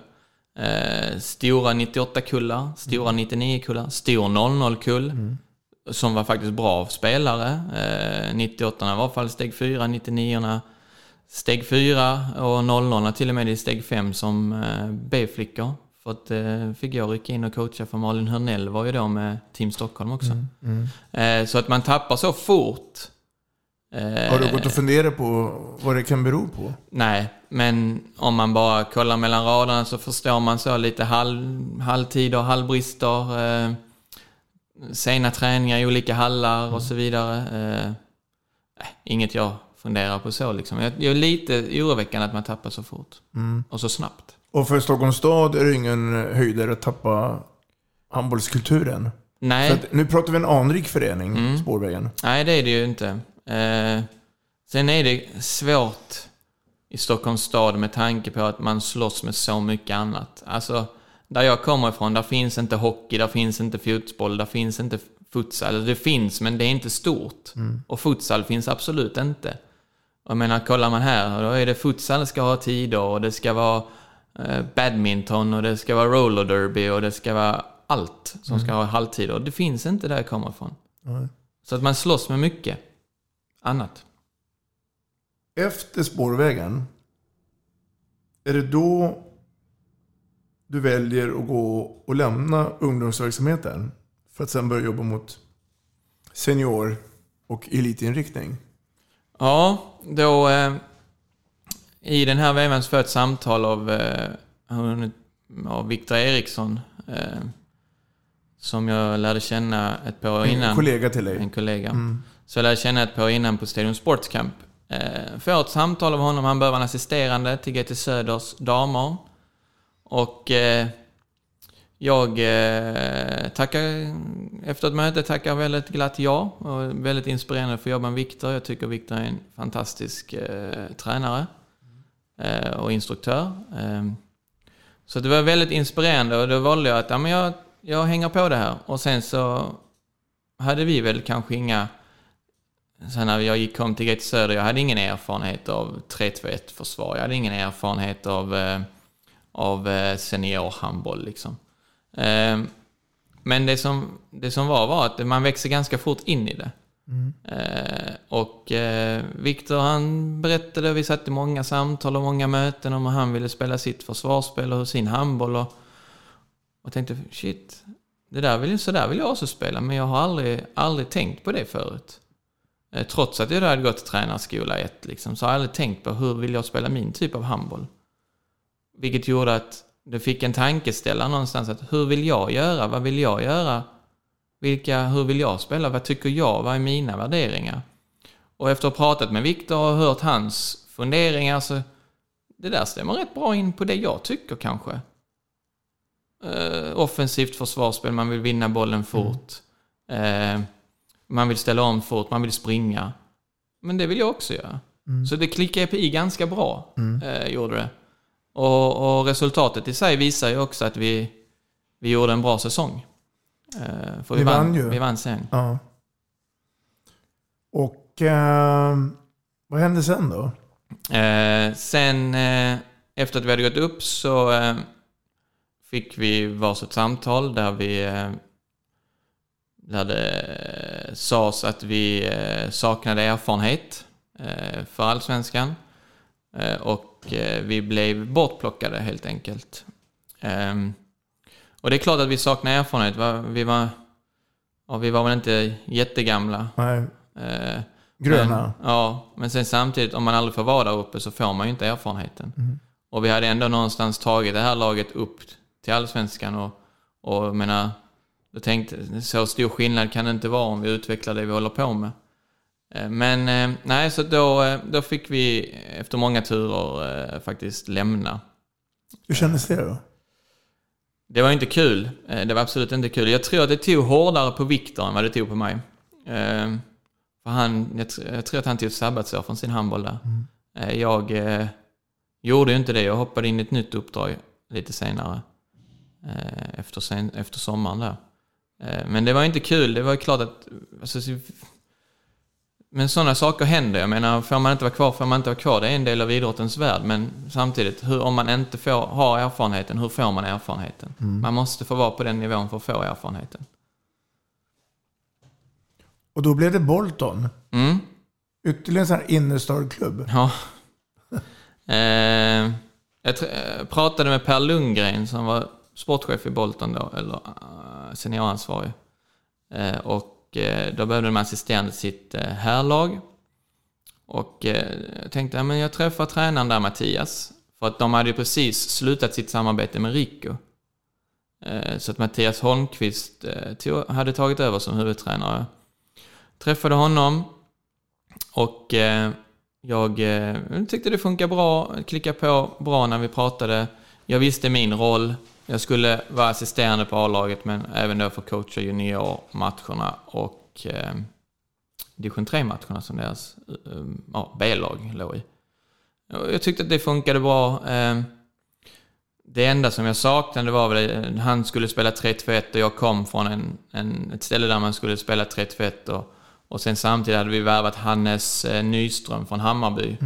Eh, stora 98-kullar, stora 99-kullar, stor 00-kull. Som var faktiskt bra spelare. Eh, 98 var i alla fall steg 4, 99 steg 4 och 00 till och med i steg 5 som eh, B-flickor. För att eh, fick jag rycka in och coacha för Malin Hörnell var ju då med Team Stockholm också. Eh, så att man tappar så fort. Eh, Har du gått och funderat på vad det kan bero på? Nej, men om man bara kollar mellan raderna så förstår man så lite halv, halvtider, halvbrister, eh, sena träningar i olika hallar och så vidare. Eh, inget jag funderar på så liksom. Jag, jag är lite oroväckande att man tappar så fort. Och så snabbt. Och för Stockholms stad är det ingen höjdare att tappa handbollskulturen. Nej. Att, nu pratar vi en anrik förening, Mm. Spårvägen. Nej, det är det ju inte. Eh, sen är det svårt i Stockholms stad med tanke på att man slåss med så mycket annat. Alltså, där jag kommer ifrån, där finns inte hockey, där finns inte fotboll, där finns inte futsal. Det finns, men det är inte stort. Och futsal finns absolut inte. Och Jag menar, kollar man här, då är det futsal ska ha tider och det ska vara badminton och det ska vara roller derby och det ska vara allt som ska ha halvtider. Det finns inte där jag kommer ifrån. Så att man slåss med mycket annat. Efter Spårvägen, är det då du väljer att gå och lämna ungdomsverksamheten för att sen börja jobba mot senior och elitinriktning? Ja, då eh, i den här vevan så får jag ett samtal av, eh, av Viktor Eriksson eh, som jag lärde känna ett par år innan. En kollega till dig. En kollega. Så jag lärde känna ett par år innan på Stadium Sports Camp. Eh, får ett samtal av honom, han behöver en assisterande till GT Söders damer. Och eh, jag eh, tackar, efter ett möte tackar väldigt glatt ja. Och väldigt inspirerande för att jobba med Viktor. Jag tycker Viktor är en fantastisk eh, tränare Eh, och instruktör. Eh, så det var väldigt inspirerande och då valde jag att ja, men jag, jag hänger på det här. Och sen så hade vi väl kanske inga... Sen när jag gick, kom till Gate Söder, jag hade ingen erfarenhet av 3-2-1 försvar. Jag hade ingen erfarenhet av, eh, av eh, seniorhandboll liksom. Eh, men det som, det som var var att man växer ganska fort in i det. Mm. Eh, och eh, Viktor han berättade, vi satt i många samtal och många möten om hur han ville spela sitt försvarsspel och sin handboll. Och, och tänkte, shit, det där vill, så där vill jag också spela, men jag har aldrig, aldrig tänkt på det förut. Eh, trots att jag då hade gått tränarskola 1, liksom, så har jag aldrig tänkt på hur vill jag spela min typ av handboll. Vilket gjorde att det fick en tankeställare någonstans att hur vill jag göra? Vad vill jag göra? Vilka, hur vill jag spela? Vad tycker jag? Vad är mina värderingar? Och efter att ha pratat med Viktor och hört hans funderingar så det där stämmer rätt bra in på det jag tycker kanske. Eh, offensivt försvarsspel, man vill vinna bollen fort. Eh, man vill ställa om fort, man vill springa. Men det vill jag också göra. Så det klickade i ganska bra, eh, gjorde det. Och, och resultatet i sig visar ju också att vi, vi gjorde en bra säsong. Eh, för vi, Ni vann ju. Vi vann sen. Ja. Och eh, vad hände sen då? Eh, sen eh, efter att vi hade gått upp så eh, fick vi varsitt samtal där vi eh, där det sades att vi saknade erfarenhet för allsvenskan. Och vi blev bortplockade helt enkelt. Och det är klart att vi saknar erfarenhet. Va? Vi var, ja, vi var väl inte jättegamla. Nej, Eh, gröna. men, ja, men sen samtidigt, om man aldrig får vara där uppe så får man ju inte erfarenheten. Och vi hade ändå någonstans tagit det här laget upp till allsvenskan och, och menar, jag tänkte, så stor skillnad kan det inte vara om vi utvecklar det vi håller på med. Eh, Men eh, nej, så då, eh, då fick vi efter många turer faktiskt lämna. Hur kändes det då? Det var inte kul. Eh, Det var absolut inte kul. Jag tror att det tog hårdare på Viktor än vad det tog på mig. Eh, För han, jag, jag tror att han tog ett sabbatsår från sin handboll där. Eh, Jag eh, gjorde ju inte det. Jag hoppade in i ett nytt uppdrag lite senare. eh, Efter, sen, efter sommaren där. Eh, Men det var inte kul. Det var ju klart att... Alltså, så- men sådana saker händer. Jag menar, får man inte vara kvar får man inte vara kvar. Det är en del av idrottens värld. Men samtidigt, hur, om man inte får, har erfarenheten, hur får man erfarenheten? Man måste få vara på den nivån för att få erfarenheten. Och då blev det Bolton. Mm. Ytterligare en sån här innerstadsklubb. Ja. eh, jag eh, pratade med Per Lundgren som var sportchef i Bolton då, eller uh, senioransvarig. Eh, och Eh, då behövde de assistent sitt härlag. herrlag. Och eh, jag tänkte, ja, men jag träffar tränaren där, Mattias. För att de hade ju precis slutat sitt samarbete med Rico. Så att Mattias Holmqvist hade tagit över som huvudtränare. Träffade honom och jag tyckte det funkade bra, klickade på bra när vi pratade. Jag visste min roll. Jag skulle vara assisterande på A-laget men även då få coacha juniormatcherna och eh, division 3-matcherna som deras eh, ja, B-lag låg i. Jag tyckte att det funkade bra. Eh, det enda som jag saknade var väl att han skulle spela 3-2-1 och jag kom från en, en, ett ställe där man skulle spela 3-2-1 och, och sen samtidigt hade vi värvat Hannes eh, Nyström från Hammarby.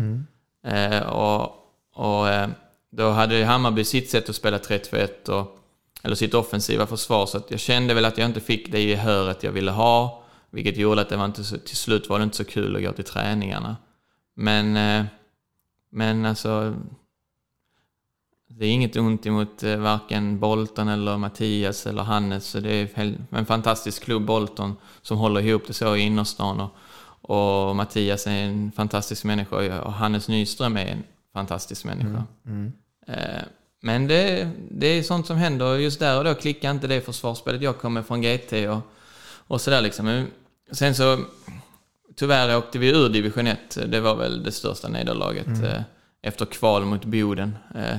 Eh, och och eh, då hade Hammarby sitt sätt att spela 3-2-1 och eller sitt offensiva försvar. Så att jag kände väl att jag inte fick det gehöret jag ville ha. Vilket gjorde att det var inte så, till slut var det inte så kul att gå till träningarna. Men, eh, men alltså, det är inget ont emot eh, varken Bolton eller Mattias eller Hannes. Så det är en fantastisk klubb, Bolton, som håller ihop det så i innerstan. Och, och Mattias är en fantastisk människa och Hannes Nyström är en fantastisk människa. Eh, Men det, det är sånt som händer just där och då klickar inte det försvarsspelet. Jag kommer från GT och, och sådär liksom. Men Sen så, tyvärr åkte vi ur division 1. Det var väl det största nederlaget eh, efter kval mot Boden. Eh,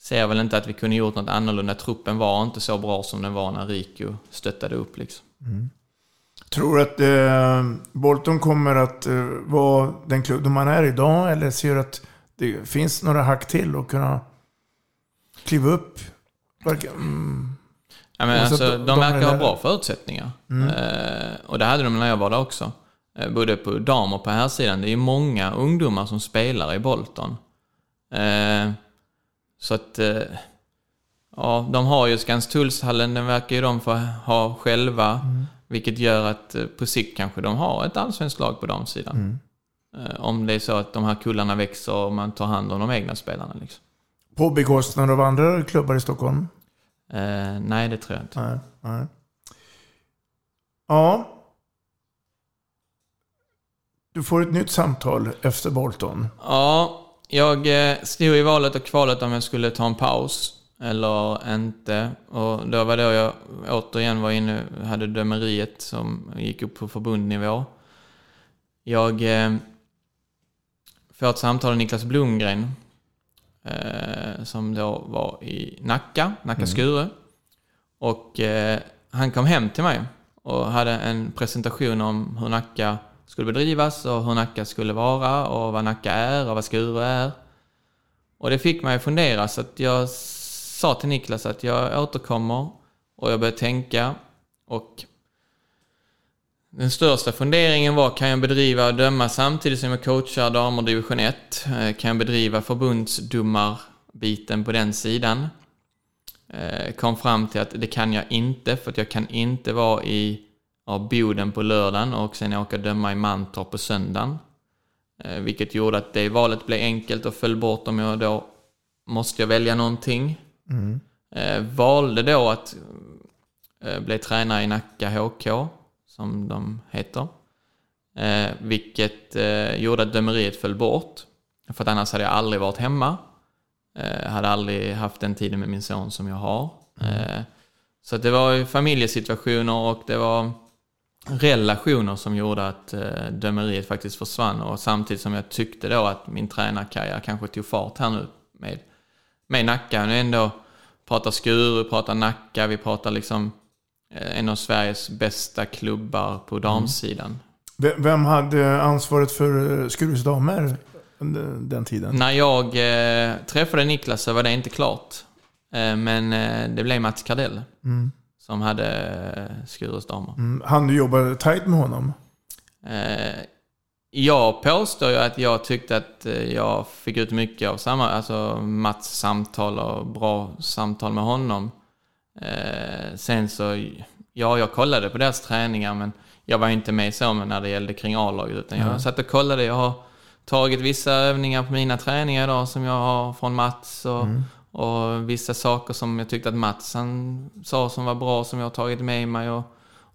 Ser väl inte att vi kunde gjort något annorlunda. Truppen var inte så bra som den var när Rico stöttade upp liksom. Tror du att eh, Bolton kommer att eh, vara den klubb man är idag? Eller ser du att det finns några hack till att kunna kliva upp? Mm. Ja, men alltså, de, de verkar ha bra förutsättningar. Eh, och det hade de när jag var där också. Eh, både på dam och på här sidan. Det är många ungdomar som spelar i Bolton. Eh, så att... Eh, ja, de har ju Skanstullshallen, den verkar ju de få ha själva. Vilket gör att eh, på sikt kanske de har ett allsvenskt lag på damsidan. Eh, om det är så att de här kullarna växer och man tar hand om de egna spelarna. Liksom. På bekostnad av andra klubbar i Stockholm? Eh, nej, det tror jag inte. Nej. nej. Ja. Du får ett nytt samtal efter Bolton. Ja, jag eh, stod i valet och kvalet om jag skulle ta en paus eller inte. Och då var då jag återigen var inne, hade dömeriet som gick upp på förbundnivå. Jag får ett samtal av Niklas Blomgren eh, som då var i Nacka, Nacka Skure. Och eh, han kom hem till mig och hade en presentation om hur Nacka skulle bedrivas och hur Nacka skulle vara och vad Nacka är och vad Skuru är. Och det fick mig att fundera så att jag sa till Niklas att jag återkommer och jag började tänka och den största funderingen var, kan jag bedriva och döma samtidigt som jag coachar damer division 1? Eh, kan jag bedriva förbundsdomarbiten på den sidan? Eh, kom fram till att det kan jag inte, för att jag kan inte vara i Boden på lördagen och sen åka döma i Mantorp på söndagen. Eh, vilket gjorde att det valet blev enkelt och föll bort om jag då måste jag välja någonting. Mm. valde då att bli tränare i Nacka HK som de heter. Eh, vilket eh, gjorde att dömeriet föll bort. För att annars hade jag aldrig varit hemma. Eh, hade aldrig haft den tiden med min son som jag har. Eh, så det var familjesituationer och det var relationer som gjorde att eh, dömeriet faktiskt försvann. Och samtidigt som jag tyckte då att min tränarkarriär kanske tog fart här nu med, med Nacka. Nu ändå pratar Skuru, pratar Nacka, vi pratar liksom en av Sveriges bästa klubbar på damsidan. Mm. Vem hade ansvaret för eh, Skurus damer den tiden? När jag eh, träffade Niklas så var det inte klart. Eh, men eh, det blev Mats Kardell mm. som hade eh, Skurus damer. Mm. Han du jobba tajt med honom? Eh, jag påstår ju att jag tyckte att jag fick ut mycket av samma, alltså Mats samtal och bra samtal med honom. Eh, sen så, ja, jag kollade på deras träningar men jag var inte med så när det gällde kring A-laget utan jag mm. satt och kollade. Jag har tagit vissa övningar på mina träningar idag som jag har från Mats och, mm. och vissa saker som jag tyckte att Mats han sa som var bra som jag har tagit med mig och,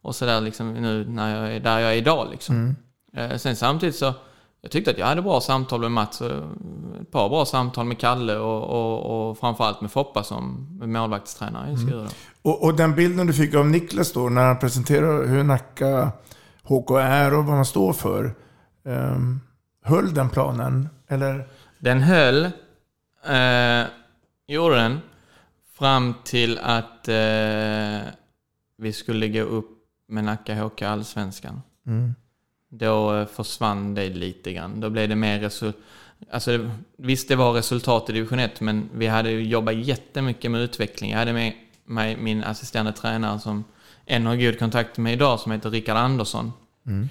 och sådär liksom nu när jag är där jag är idag liksom. Mm. Eh, sen samtidigt så jag tyckte att jag hade bra samtal med Mats, och ett par bra samtal med Kalle och, och, och framförallt med Foppa som målvaktstränare i Skuru. Mm. Och, och, den bilden du fick av Niklas då när han presenterade hur Nacka HK är och vad man står för. Um, höll den planen? Eller? Den höll, eh, gjorde den, fram till att eh, vi skulle gå upp med Nacka HK Allsvenskan. Mm då eh, försvann det lite grann. Då blev det mer resultat. Alltså, visst, det var resultat i division 1, men vi hade jobbat jättemycket med utveckling. Jag hade med mig min assisterande tränare som än har god kontakt med idag, som heter Rickard Andersson. Mm.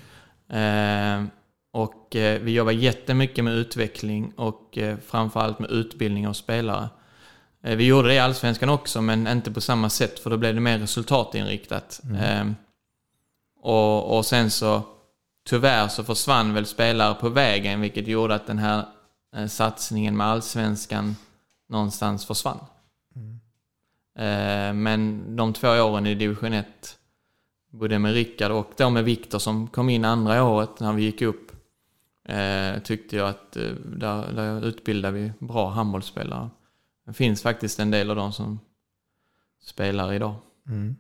Eh, och eh, vi jobbar jättemycket med utveckling och eh, framförallt med utbildning av spelare. Eh, vi gjorde det i Allsvenskan också, men inte på samma sätt, för då blev det mer resultatinriktat. Mm. Eh, och, och sen så Tyvärr så försvann väl spelare på vägen vilket gjorde att den här eh, satsningen med allsvenskan någonstans försvann. Mm. Men de två åren i division 1, både med Rickard och då med Viktor som kom in andra året när vi gick upp, eh, tyckte jag att där, där utbildade vi bra handbollsspelare. Det finns faktiskt en del av dem som spelar idag. Mm.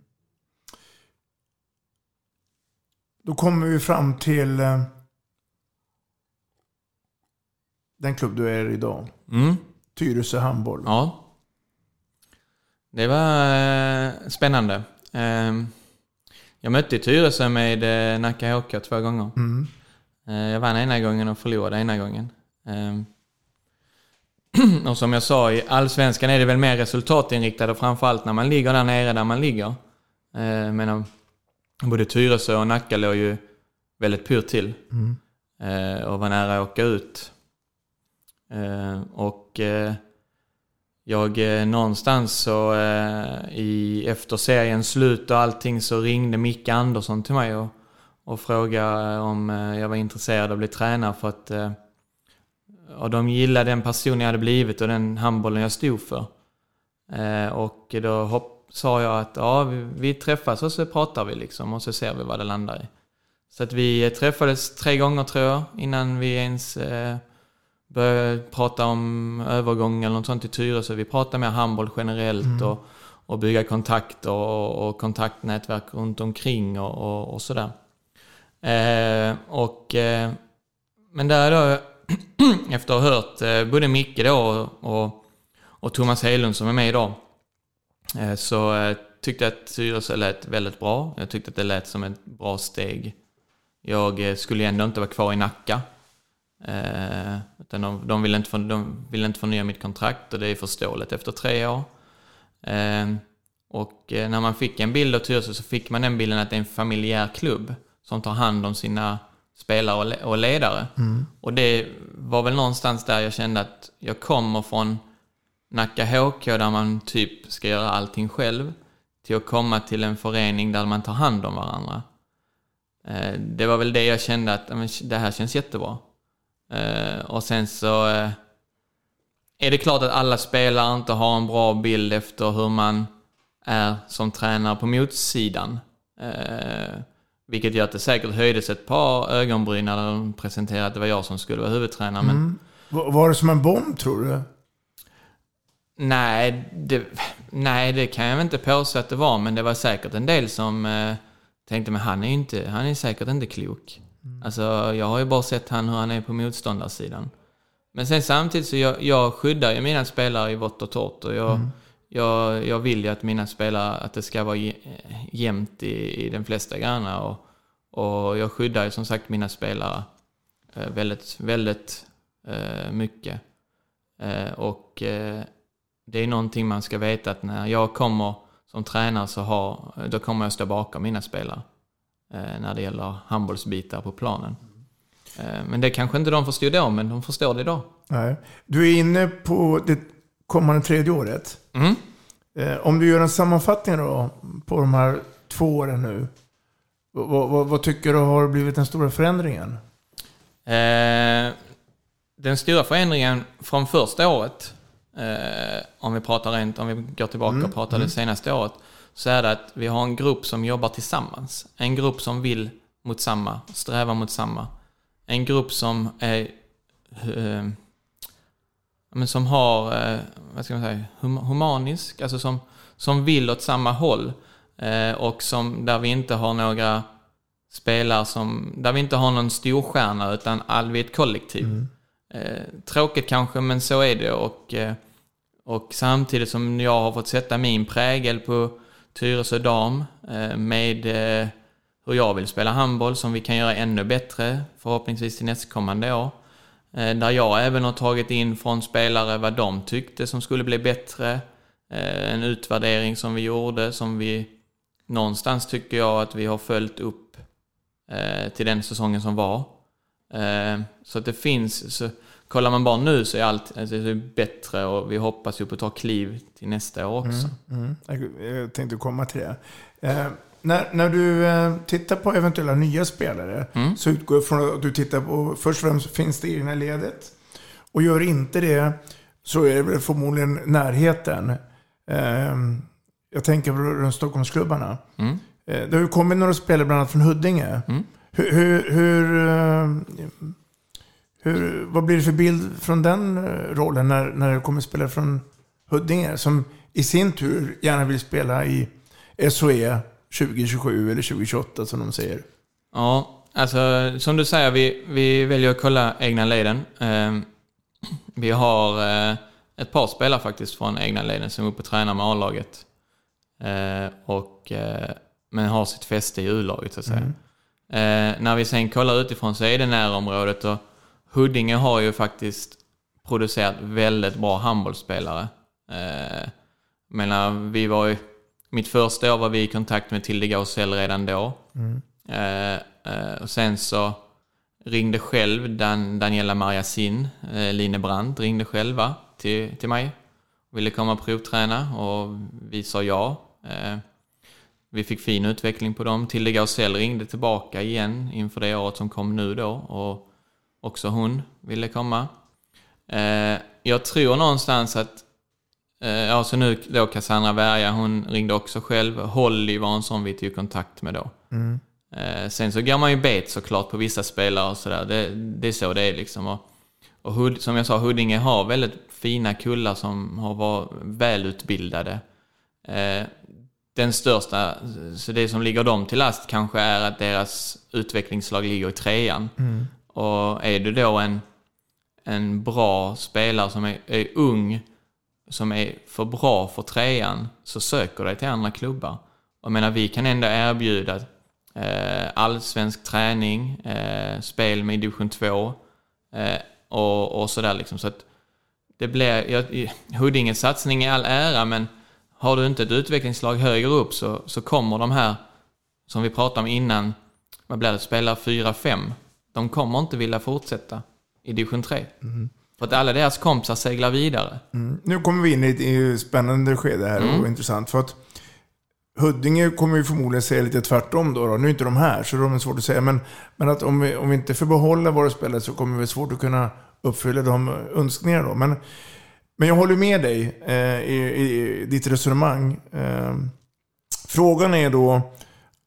Då kommer vi fram till eh, den klubb du är idag. Mm. Tyresö Handboll. Ja. Det var eh, spännande. Eh, jag mötte Tyresö med eh, Nacka HK två gånger. Mm. Jag vann ena gången och förlorade ena gången. Ehm, och som jag sa, i allsvenskan är det väl mer resultatinriktat och framförallt när man ligger där nere där man ligger. Men både Tyresö och Nacka låg ju väldigt pyrt till. Mm. Eh, och var nära att åka ut. Eh, och eh, jag någonstans så i, efter seriens slut och allting så ringde Micke Andersson till mig och, och frågade om jag var intresserad av att bli tränare för att och de gillade den person jag hade blivit och den handbollen jag stod för. och då hopp, sa jag att ja, vi, vi träffas och så pratar vi liksom och så ser vi vad det landar i. Så att vi träffades tre gånger tror jag innan vi ens eh, började prata om övergång eller något sånt till Tyresö. Vi pratade mer handboll generellt mm. och, och bygga kontakter och, och kontaktnätverk runt omkring och, och, och sådär. Eh, och, eh, men där då, efter att ha hört eh, både Micke då och, och Thomas Hedlund som är med idag, så jag eh, tyckte att Tyresö lät väldigt bra. Jag tyckte att det lät som ett bra steg jag eh, skulle ändå inte vara kvar i Nacka. Eh, utan de, de, ville inte för, de ville inte förnya mitt kontrakt och det är förståeligt efter tre år. Eh, och eh, när man fick en bild av Tyresö så fick man den bilden att det är en familjär klubb som tar hand om sina spelare och, le och ledare. Mm. Och det var väl någonstans där jag kände att jag kommer från Nacka HK där man typ ska göra allting själv till att komma till en förening där man tar hand om varandra. Eh, det var väl det jag kände att det här känns jättebra. Eh, och sen så eh, är det klart att alla spelare inte har en bra bild efter hur man är som tränare på motsidan. Vilket gör att det säkert höjdes ett par ögonbryn när de presenterade att det var jag som skulle vara huvudtränare. Mm. Men... var det som en bomb tror du? Nej, det, nej, det kan jag inte påstå att det var, men det var säkert en del som eh, tänkte, men han är ju inte, han är säkert inte klok. Alltså, jag har ju bara sett han hur han är på motståndarsidan. Men sen samtidigt så jag, jag skyddar ju mina spelare i vått och torrt och jag, jag, jag vill ju att mina spelare, att det ska vara jä- jämnt i, i de flesta grejerna och, och jag skyddar ju som sagt mina spelare eh, väldigt, väldigt eh, mycket. Eh, och eh, det är någonting man ska veta att när jag kommer som tränare så har, då kommer jag stå bakom mina spelare. Eh, när det gäller handbollsbitar på planen. Eh, men det kanske inte de förstod då, men de förstår det idag. Nej. Du är inne på det kommande tredje året. Mm. Eh, om du gör en sammanfattning då på de här två åren nu. Vad, vad, vad tycker du har blivit den stora förändringen? Eh, den stora förändringen från första året, eh, om vi pratar rent, om vi går tillbaka och pratar det senaste året, så är det att vi har en grupp som jobbar tillsammans. En grupp som vill mot samma, strävar mot samma. En grupp som är eh, men som har, eh, vad ska man säga, hum humanisk, alltså som, som vill åt samma håll. Eh, och som, där vi inte har några spelare som, där vi inte har någon storstjärna utan all, vi är ett kollektiv. Eh, tråkigt kanske, men så är det. Och, eh, och samtidigt som jag har fått sätta min prägel på Tyresö Dam eh, med eh, hur jag vill spela handboll som vi kan göra ännu bättre förhoppningsvis till nästkommande år. Eh, Där jag även har tagit in från spelare vad de tyckte som skulle bli bättre. Eh, En utvärdering som vi gjorde som vi någonstans tycker jag att vi har följt upp eh, till den säsongen som var. Eh, Så att det finns, så kollar man bara nu så är allt alltså det är bättre och vi hoppas ju på att ta kliv till nästa år också. Mm. Jag, jag tänkte komma till det. Eh, när, när du eh, tittar på eventuella nya spelare Mm. så utgår jag från att du tittar på, först och främst finns det i det här ledet. Och gör inte det så är det väl förmodligen närheten. Eh, jag tänker på runt Stockholmsklubbarna. Mm. Eh, det har ju kommit några spelare bland annat från Huddinge. Mm. Hur, hur, hur, eh, hur, vad blir det för bild från den eh, rollen när, när det kommer spelare från Huddinge som i sin tur gärna vill spela i SOE 2027 eller 2028 som de säger. Ja, alltså som du säger, vi, vi väljer att kolla egna leden. Eh, vi har eh, ett par spelare faktiskt från egna leden som är uppe och tränar med A-laget. Eh, och, eh, men har sitt fäste i U-laget så att säga. Eh, när vi sen kollar utifrån så är det närområdet och Huddinge har ju faktiskt producerat väldigt bra handbollsspelare. Eh, menar, vi var ju, mitt första år var vi i kontakt med Tilde Gausell redan då. Eh, eh, och sen så ringde själv Dan, Daniela Mariasin, eh, Line Brandt ringde själva till, till mig. Ville komma och provträna och vi sa ja. Eh, vi fick fin utveckling på dem. Tilde Gausell ringde tillbaka igen inför det året som kom nu då och också hon ville komma. Eh, jag tror någonstans att Eh, Ja, så nu då Cassandra Berga, hon ringde också själv. Holly var en sån vi tog kontakt med då. Eh, Sen så går man ju bet såklart på vissa spelare och sådär. Det, det är så det är liksom. Och, och Hud, som jag sa, Huddinge har väldigt fina kullar som har varit välutbildade. Den största, så det som ligger dem till last kanske är att deras utvecklingslag ligger i trean. Och är du då en, en bra spelare som är, är ung som är för bra för trean så söker dig till andra klubbar. Jag menar, vi kan ändå erbjuda eh, allsvensk träning, eh, spel med division 2 eh, och, och sådär liksom. Så att det blir, jag, Huddinges satsning i all ära, men har du inte ett utvecklingslag högre upp så, så kommer de här, som vi pratade om innan, vad blir det, spela 4-5. De kommer inte vilja fortsätta i division 3. Mm. För att alla deras kompisar seglar vidare. Mm. Nu kommer vi in i ett, i ett spännande skede här Mm. och intressant. För att Huddinge kommer ju förmodligen säga lite tvärtom då. då. Nu är inte de här, så de är svårt att säga. Men, men att om vi, om vi inte får behålla våra spelare så kommer vi svårt att kunna uppfylla de önskningarna då. Men, men jag håller med dig eh, i, i ditt resonemang. Eh, frågan är då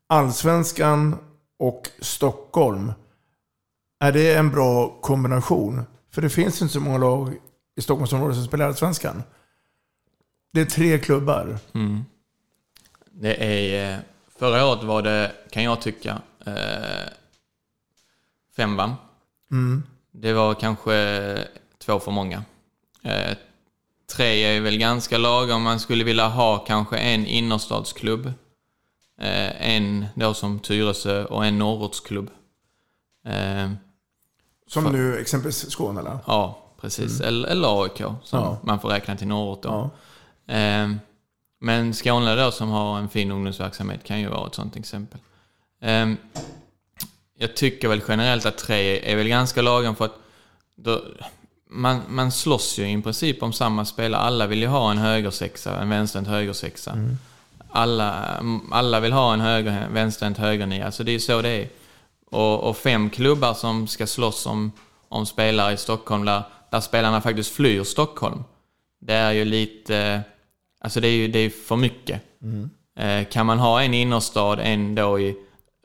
Allsvenskan och Stockholm. Är det en bra kombination? För det finns inte så många lag i Stockholmsområdet som spelar Allsvenskan. Det är tre klubbar. Mm. Det är, eh, förra året var det, kan jag tycka, eh, fem va? Mm. Det var kanske två för många. Eh, tre är väl ganska lagom. Man skulle vilja ha kanske en innerstadsklubb. Eh, en då som Tyresö och en norrortsklubb. Eh, Som för- nu exempelvis Skåne eller? Ja, precis. Mm. Eller, eller AIK som Ja. man får räkna till norrort då. Ja. Ehm, men Skåne då som har en fin ungdomsverksamhet kan ju vara ett sånt exempel. Ehm, jag tycker väl generellt att tre är väl ganska lagom för att då, man, man slåss ju i princip om samma spelare. Alla vill ju ha en högersexa, en vänsterhänt högersexa. Alla, alla vill ha en höger, vänsterhänt högernia, så det är ju så det är. Och, och fem klubbar som ska slåss om, om spelare i Stockholm där, där spelarna faktiskt flyr Stockholm. Det är ju lite... Alltså det är ju det är för mycket. Eh, kan man ha en innerstad, en då i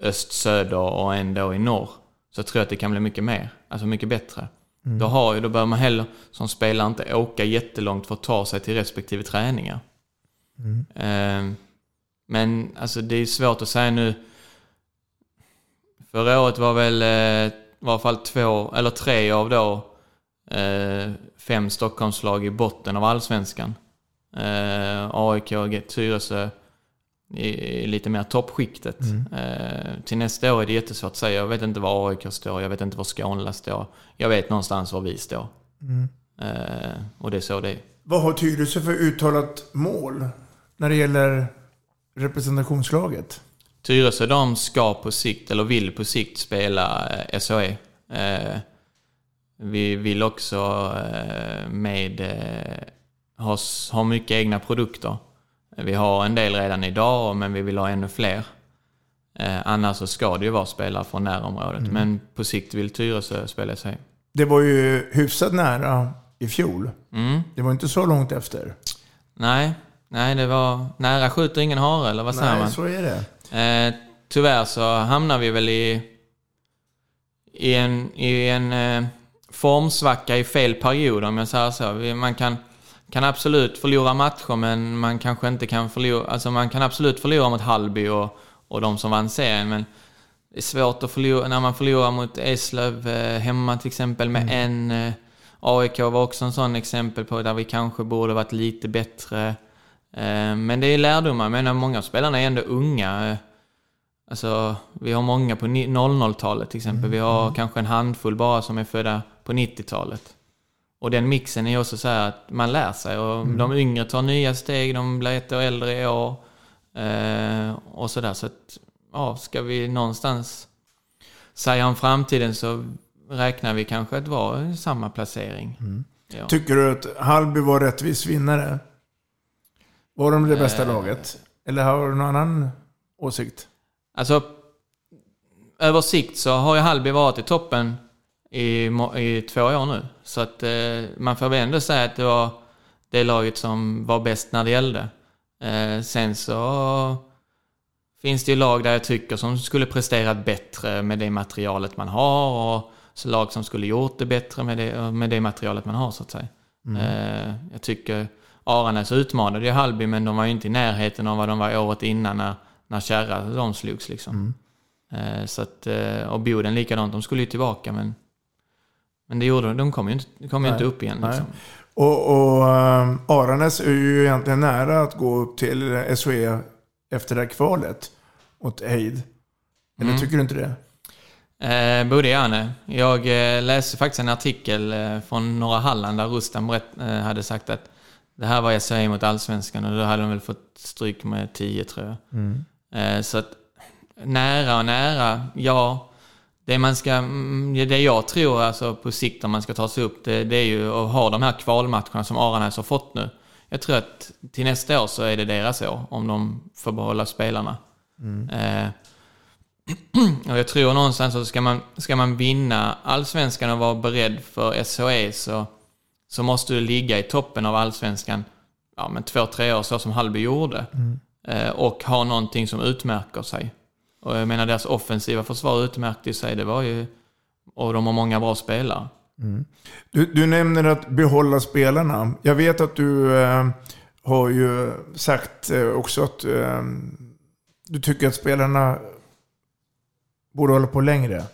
öst-söder och en då i norr, så tror jag att det kan bli mycket mer. Alltså mycket bättre. Mm. Då, har ju, då behöver man heller som spelare inte åka jättelångt för att ta sig till respektive träningar. Mm. Eh, men alltså det är svårt att säga nu. Förra året var väl eh, i alla fall två, eller tre av då eh, fem Stockholmslag i botten av allsvenskan. Eh, AIK Tyresö i, lite mer toppskiktet. Eh, till nästa år är det jättesvårt att säga. Jag vet inte var AIK står, jag vet inte var Skånela står. Jag vet någonstans var vi står. Mm. Eh, och det är så det är. Vad har Tyresö för uttalat mål när det gäller representationslaget? Tyresö de ska på sikt, eller vill på sikt spela eh, SHE. Eh, vi vill också eh, med eh, ha, ha mycket egna produkter. Vi har en del redan idag, men vi vill ha ännu fler. Eh, annars så ska det ju vara spelare från närområdet. Mm. Men på sikt vill Tyresö spela SHE. Det var ju hyfsat nära i fjol. Mm. Det var inte så långt efter. Nej, nej, det var nära skjuter ingen hare, eller vad säger Nej, man? så är det. Eh, tyvärr så hamnar vi väl i, i en, i en eh, formsvacka i fel period om jag säger så. Man kan, kan absolut förlora matcher men man kanske inte kan förlora... Alltså man kan absolut förlora mot Hallby och, och de som vann serien men det är svårt att förlora när man förlorar mot Eslöv eh, hemma till exempel med en... Eh, AIK var också en sån exempel på där vi kanske borde varit lite bättre. Eh, men det är lärdomar. Jag menar, många av spelarna är ändå unga. Alltså, vi har många på ni- 00-talet till exempel. Vi har kanske en handfull bara som är födda på 90-talet. Och den mixen är också så här att man lär sig och de yngre tar nya steg, de blir ett år äldre i år. Eh, och sådär. Så att, ja, ska vi någonstans säga om framtiden så räknar vi kanske att vara i samma placering. Ja. Tycker du att Hallby var rättvis vinnare? Var de det bästa Eh. laget? Eller har du någon annan åsikt? Alltså, över sikt så har ju Hallby varit i toppen i, i två år nu. Så att eh, man får väl ändå säga att det var det laget som var bäst när det gällde. Eh, sen så finns det ju lag där jag tycker som skulle presterat bättre med det materialet man har och så lag som skulle gjort det bättre med det, med det materialet man har så att säga. Eh, jag tycker Aranäs utmanade ju Hallby men de var ju inte i närheten av vad de var året innan när, när Kärra de slogs liksom. Eh, så att, eh, och Boden likadant, de skulle ju tillbaka men men det gjorde de, de kom ju inte, kom ju inte upp igen liksom. Och, och äh, Aranäs är ju egentligen nära att gå upp till SHE efter det här kvalet mot Eid. Eller Mm. tycker du inte det? Eh, och nej. Jag eh, läste faktiskt en artikel eh, från Norra Halland där Rustam berätt, eh, hade sagt att det här var SHE mot Allsvenskan och då hade de väl fått stryk med 10 tror jag. Mm. Eh, så att nära och nära, ja. Det, man ska, mm, det jag tror alltså på sikt om man ska ta sig upp, det, det är ju att ha de här kvalmatcherna som Aranäs har fått nu. Jag tror att till nästa år så är det deras år, om de får behålla spelarna. Eh, och jag tror någonstans att ska man, ska man vinna allsvenskan och vara beredd för SHE så, så måste du ligga i toppen av allsvenskan ja, men två, tre år så som Hallby gjorde. Eh, och ha någonting som utmärker sig. Och jag menar deras offensiva försvar utmärkte sig, det var ju... Och de har många bra spelare. Du, du nämner att behålla spelarna. Jag vet att du eh, har ju sagt eh, också att eh, du tycker att spelarna borde hålla på längre.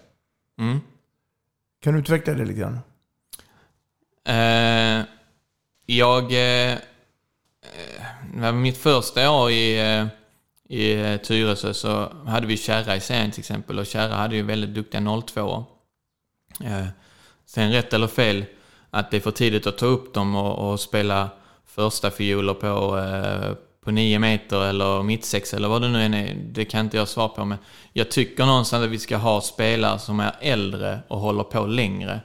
Mm. Kan du utveckla det lite grann? Eh, jag... Eh, eh, det var mitt första år i, eh, i eh, Tyresö så hade vi Kärra i serien till exempel och Kärra hade ju väldigt duktiga 02 eh, Sen rätt eller fel att det är för tidigt att ta upp dem och, och spela första fioler på, eh, på nio meter eller mittsex eller vad det nu än är. Det kan inte jag svara på men jag tycker någonstans att vi ska ha spelare som är äldre och håller på längre.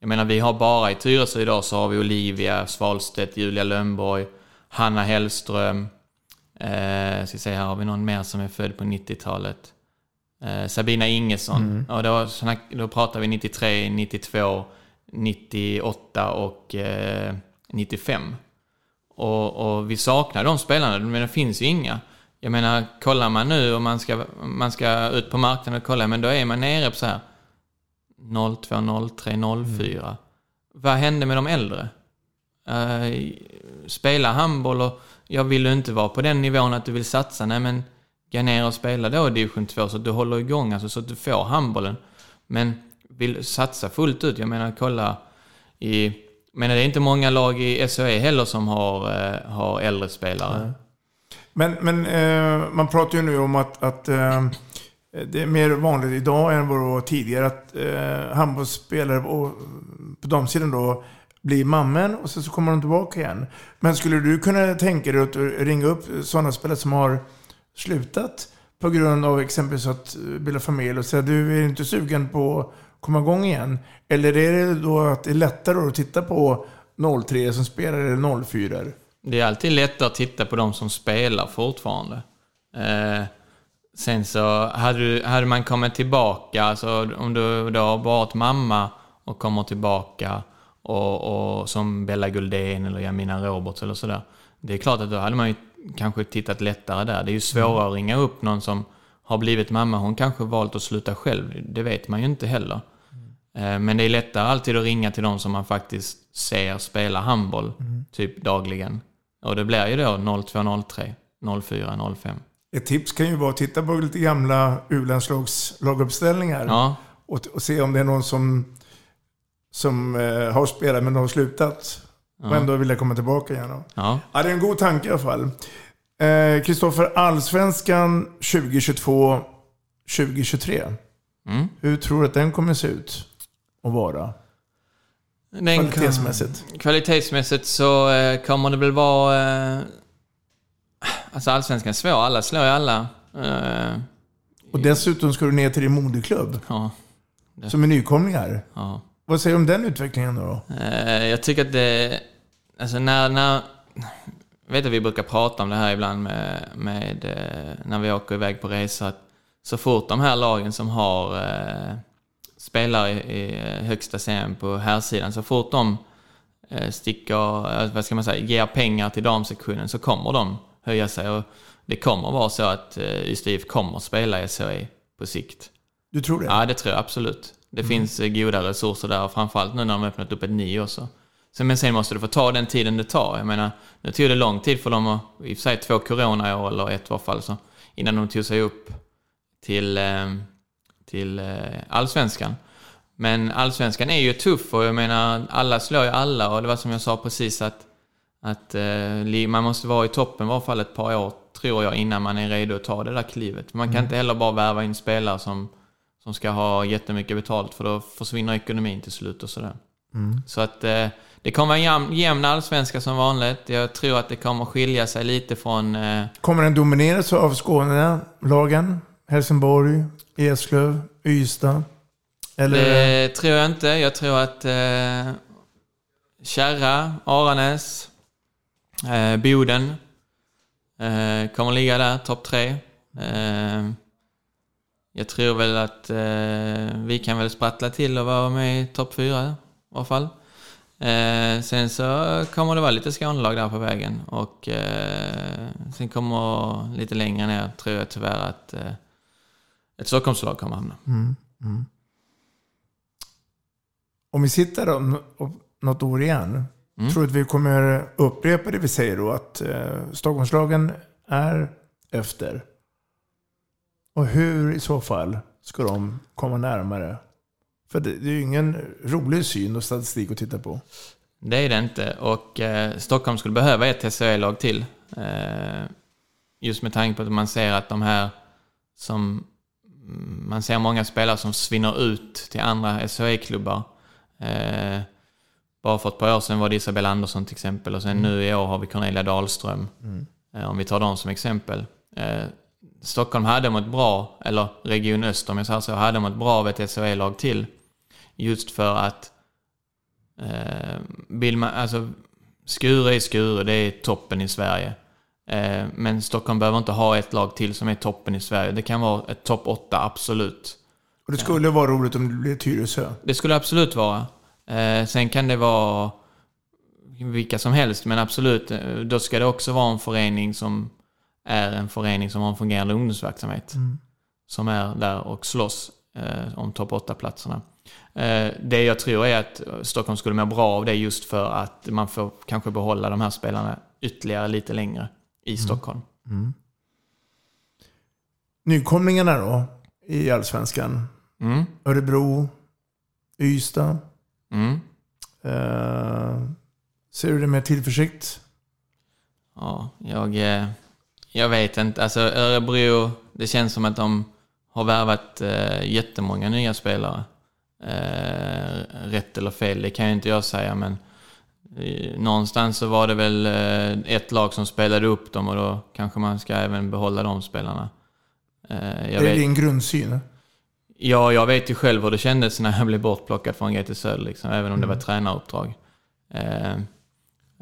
Jag menar, vi har bara i Tyresö idag så har vi Olivia Svalstedt, Julia Lönnborg, Hanna Hellström. Eh, ska se, här har vi någon mer som är född på 90-talet. Eh, Sabina Ingesson. Och då, då pratar vi 93, 92, 98 och eh, 95. Och, och vi saknar de spelarna, men det finns ju inga. Jag menar, kollar man nu och man ska, man ska ut på marknaden och kolla, men då är man nere på så här 02, 03, 04. Vad hände med de äldre? Uh, spela handboll och jag vill ju inte vara på den nivån att du vill satsa. Nej men gå ner och spela då i division 2 så att du håller igång, alltså så att du får handbollen. Men vill satsa fullt ut. Jag menar kolla i... Men det är inte många lag i SHE heller som har, eh, har äldre spelare. Men, men eh, man pratar ju nu om att, att eh, det är mer vanligt idag än vad det var tidigare att eh, handbollsspelare på, på damsidan då bli mammen och sen så kommer de tillbaka igen. Men skulle du kunna tänka dig att ringa upp sådana spelare som har slutat på grund av exempelvis att eh, bilda familj och säga du är inte sugen på att komma igång igen? Eller är det då att det är lättare att titta på 03 som spelar eller 04? Det är alltid lättare att titta på de som spelar fortfarande. Eh, sen så hade, du, hade man kommit tillbaka, alltså om du då har varit mamma och kommer tillbaka och, och som Bella Guldén eller Jamina Roberts eller sådär. Det är klart att då hade man ju kanske tittat lättare där. Det är ju svårare att ringa upp någon som har blivit mamma. Hon kanske valt att sluta själv. Det vet man ju inte heller. Eh, Men det är lättare alltid att ringa till de som man faktiskt ser spela handboll, typ dagligen. Och det blir ju då 02, 03, 04, 05. Ett tips kan ju vara att titta på lite gamla U-landslagsuppställningar. Ja, Och, och se om det är någon som, som eh, har spelat men har slutat. Och ändå vill jag komma tillbaka igen. ja. Ja, det är en god tanke i alla fall. Eh, Kristoffer, Allsvenskan 2022-2023. Mm. Hur tror du att den kommer se ut och vara? Den kan- Kvalitetsmässigt. Kvalitetsmässigt så eh, kommer det väl vara... Eh, alltså allsvenskan är svår, alla slår ju alla. Eh, Och dessutom ska du ner till din moderklubb. ja, Som är nykomlingar. ja. Vad säger du om den utvecklingen då? Eh, jag tycker att det... Alltså när... när jag vet att vi brukar prata om det här ibland med, med eh, när vi åker iväg på resa. Att så fort de här lagen som har eh, spelare i, i högsta serien på här sidan så fort de eh, sticker, eh, vad ska man säga, ger pengar till damsektionen så kommer de höja sig. Och det kommer vara så att eh, Ystad IF kommer spela i SHE på sikt. Du tror det? Ja, det tror jag absolut. Det finns eh, goda resurser där, framförallt nu när de har öppnat upp ett nio också. Så, men sen måste du få ta den tiden det tar. Jag menar, nu tog det lång tid för dem att, i och för sig två corona i år, eller ett i varje fall, så, innan de tog sig upp till, eh, till eh, allsvenskan. Men allsvenskan är ju tuff och jag menar, alla slår ju alla och det var som jag sa precis att, att man måste vara i toppen i varje fall ett par år tror jag, innan man är redo att ta det där klivet. Man kan Mm. inte heller bara värva in spelare som, som ska ha jättemycket betalt, för då försvinner ekonomin till slut och sådär. Mm. Så att eh, det kommer en jämn, jämn allsvenska som vanligt. Jag tror att det kommer skilja sig lite från... Eh, Kommer den domineras av Skånelagen? Helsingborg, Eslöv, Ystad? Eller? Det tror jag inte. Jag tror att eh, Kärra, Aranäs, eh, Boden eh, kommer ligga där, topp tre. Eh, jag tror väl att eh, vi kan väl sprattla till och vara med i topp fyra i alla fall. Eh, sen så kommer det vara lite Skånelag där på vägen och eh, sen kommer lite längre ner tror jag tyvärr att eh, ett Stockholmslag kommer hamna. Mm, mm. Om vi sitter om om något år igen, Mm. tror du att vi kommer upprepa det vi säger då? Att eh, Stockholmslagen är efter? Och hur i så fall ska de komma närmare? För det, det är ju ingen rolig syn och statistik att titta på. Det är det inte och eh, Stockholm skulle behöva ett SHE-lag till. Eh, just med tanke på att man ser att de här som... mm, Man ser många spelare som försvinner ut till andra SHE-klubbar. Eh, bara för ett par år sedan var det Isabella Andersson till exempel och sen nu i år har vi Cornelia Dahlström. Mm. Eh, om vi tar dem som exempel. Stockholm hade mått bra, eller Region Öst om jag säger så, hade mått bra av ett SHE-lag till. Just för att Eh, vill man, alltså, Skure är Skure, det är toppen i Sverige. Eh, men Stockholm behöver inte ha ett lag till som är toppen i Sverige. Det kan vara ett topp 8, absolut. Och det skulle vara roligt om det blev Tyresö. Det skulle absolut vara. Eh, sen kan det vara vilka som helst, men absolut, eh, då ska det också vara en förening som är en förening som har en fungerande ungdomsverksamhet. Mm. Som är där och slåss eh, om topp 8-platserna. Eh, det jag tror är att Stockholm skulle må bra av det just för att man får kanske behålla de här spelarna ytterligare lite längre i Stockholm. Mm. Nykomlingarna då i Allsvenskan? Mm. Örebro, Ystad. Mm. Eh, ser du det med tillförsikt? Ja, jag, eh, jag vet inte. Alltså Örebro, det känns som att de har värvat eh, jättemånga nya spelare. Eh, rätt eller fel, det kan ju inte jag säga, men eh, någonstans så var det väl eh, ett lag som spelade upp dem och då kanske man ska även behålla de spelarna. Eh, det är vet- din grundsyn? Ja, jag vet ju själv hur det kändes när jag blev bortplockad från GT Söder, liksom, även om det var tränaruppdrag. Eh,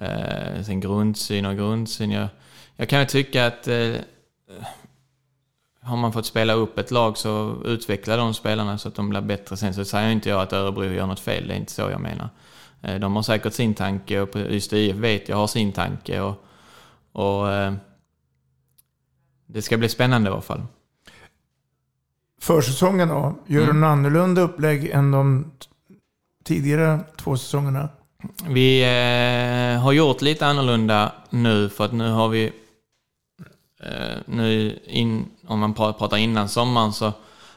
eh, sen grundsyn och grundsyn. Jag, jag kan ju tycka att eh, har man fått spela upp ett lag så utveckla de spelarna så att de blir bättre. Sen så säger inte jag att Örebro gör något fel, det är inte så jag menar. Eh, de har säkert sin tanke och Ystad IF vet jag har sin tanke. Och, och eh, det ska bli spännande i alla fall. Försäsongen då? Gör Mm. du en annorlunda upplägg än de tidigare två säsongerna? Vi eh, har gjort lite annorlunda nu för att nu har vi Eh, nu in, om man pratar innan sommaren så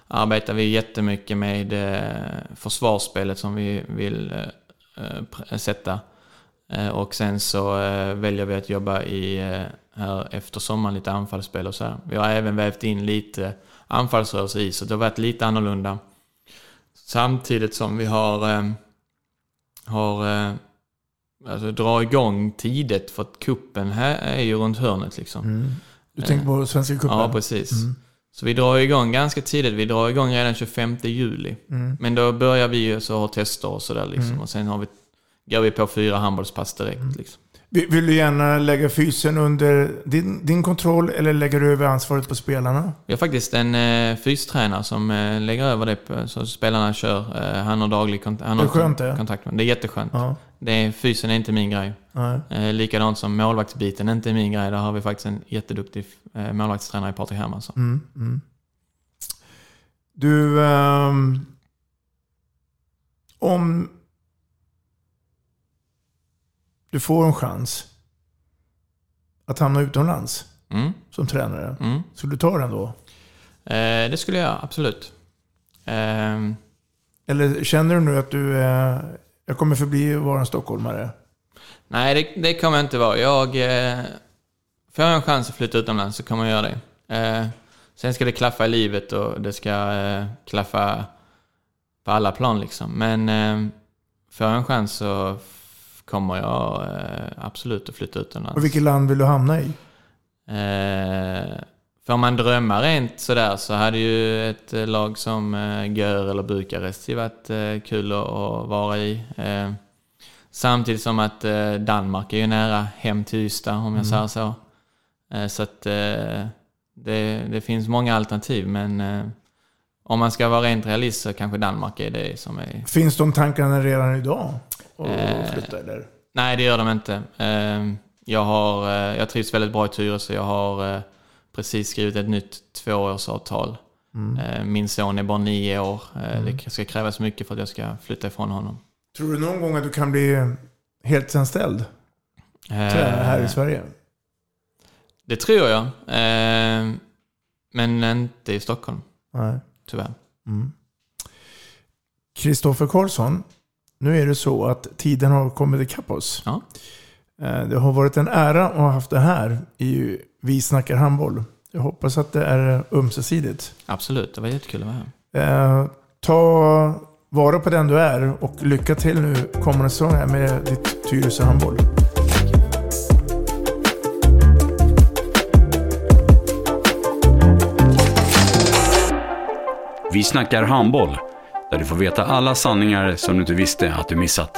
arbetar vi jättemycket med eh, försvarsspelet som vi vill eh, eh, eh, sätta. Eh, och sen så eh, väljer vi att jobba i, eh, här efter sommaren lite anfallsspel och så här. Vi har även vävt in lite anfallsrörelse i så det har varit lite annorlunda. Samtidigt som vi har eh, har eh, alltså, dra igång tidigt för att kuppen här är ju runt hörnet liksom. Mm. Du tänker på Svenska cupen? Ja, precis. Mm. Så vi drar igång ganska tidigt. Vi drar igång redan 25 juli. Mm. Men då börjar vi ju så ha tester och sådär liksom. Mm. Och sen har vi, går vi på fyra handbollspass direkt liksom. Vill du gärna lägga fysen under din, din kontroll eller lägger du över ansvaret på spelarna? Vi har faktiskt en eh, fystränare som eh, lägger över det på, så spelarna kör. Eh, han har daglig kont- han Det är har skönt kontakt med Det är jätteskönt. Ja. Det är, fysen är inte min grej. Nej. Eh, likadant som målvaktsbiten är inte min grej. Där har vi faktiskt en jätteduktig eh, målvaktstränare i Patrik Hermansson. Mm, mm. Du, ehm, om du får en chans att hamna utomlands Mm. som tränare, Mm. skulle du ta den då? Eh, det skulle jag absolut. Ehm, Eller känner du nu att du eh, jag kommer förbli vara en stockholmare? nej, det, det kommer jag inte vara. Jag... Eh, får jag en chans att flytta utomlands så kommer jag göra det. Eh, sen ska det klaffa i livet och det ska eh, klaffa på alla plan liksom. Men eh, får jag en chans så kommer jag eh, absolut att flytta utomlands. Och vilket land vill du hamna i? Får man drömma rent sådär så hade ju ett eh, lag som eh, Gör eller Bukarest varit eh, kul att, vara i. Samtidigt som att Danmark är ju nära hem till Ystad om jag säger så. Så att det, det finns många alternativ men om man ska vara rent realist så kanske Danmark är det som är Finns de tankarna redan idag? Att flytta eller? Nej, det gör de inte. Jag, har, jag trivs väldigt bra i Tyresö. Jag har precis skrivit ett nytt tvåårsavtal. Eh, Min son är bara nio år. Eh, Det ska krävas mycket för att jag ska flytta ifrån honom. Tror du någon gång att du kan bli heltidsanställd tränare här i Eh, Sverige? Det tror jag. Men inte i Stockholm, Nej. tyvärr. Kristoffer Karlsson, nu är det så att tiden har kommit ikapp oss. Ja. Eh, Det har varit en ära att ha haft det här i Vi snackar handboll. Jag hoppas att det är ömsesidigt. Absolut, det var jättekul att vara här. Eh, ta vara på den du är och lycka till nu kommande säsong här med ditt Tyresö handboll. Vi snackar handboll, där du får veta alla sanningar som du inte visste att du missat.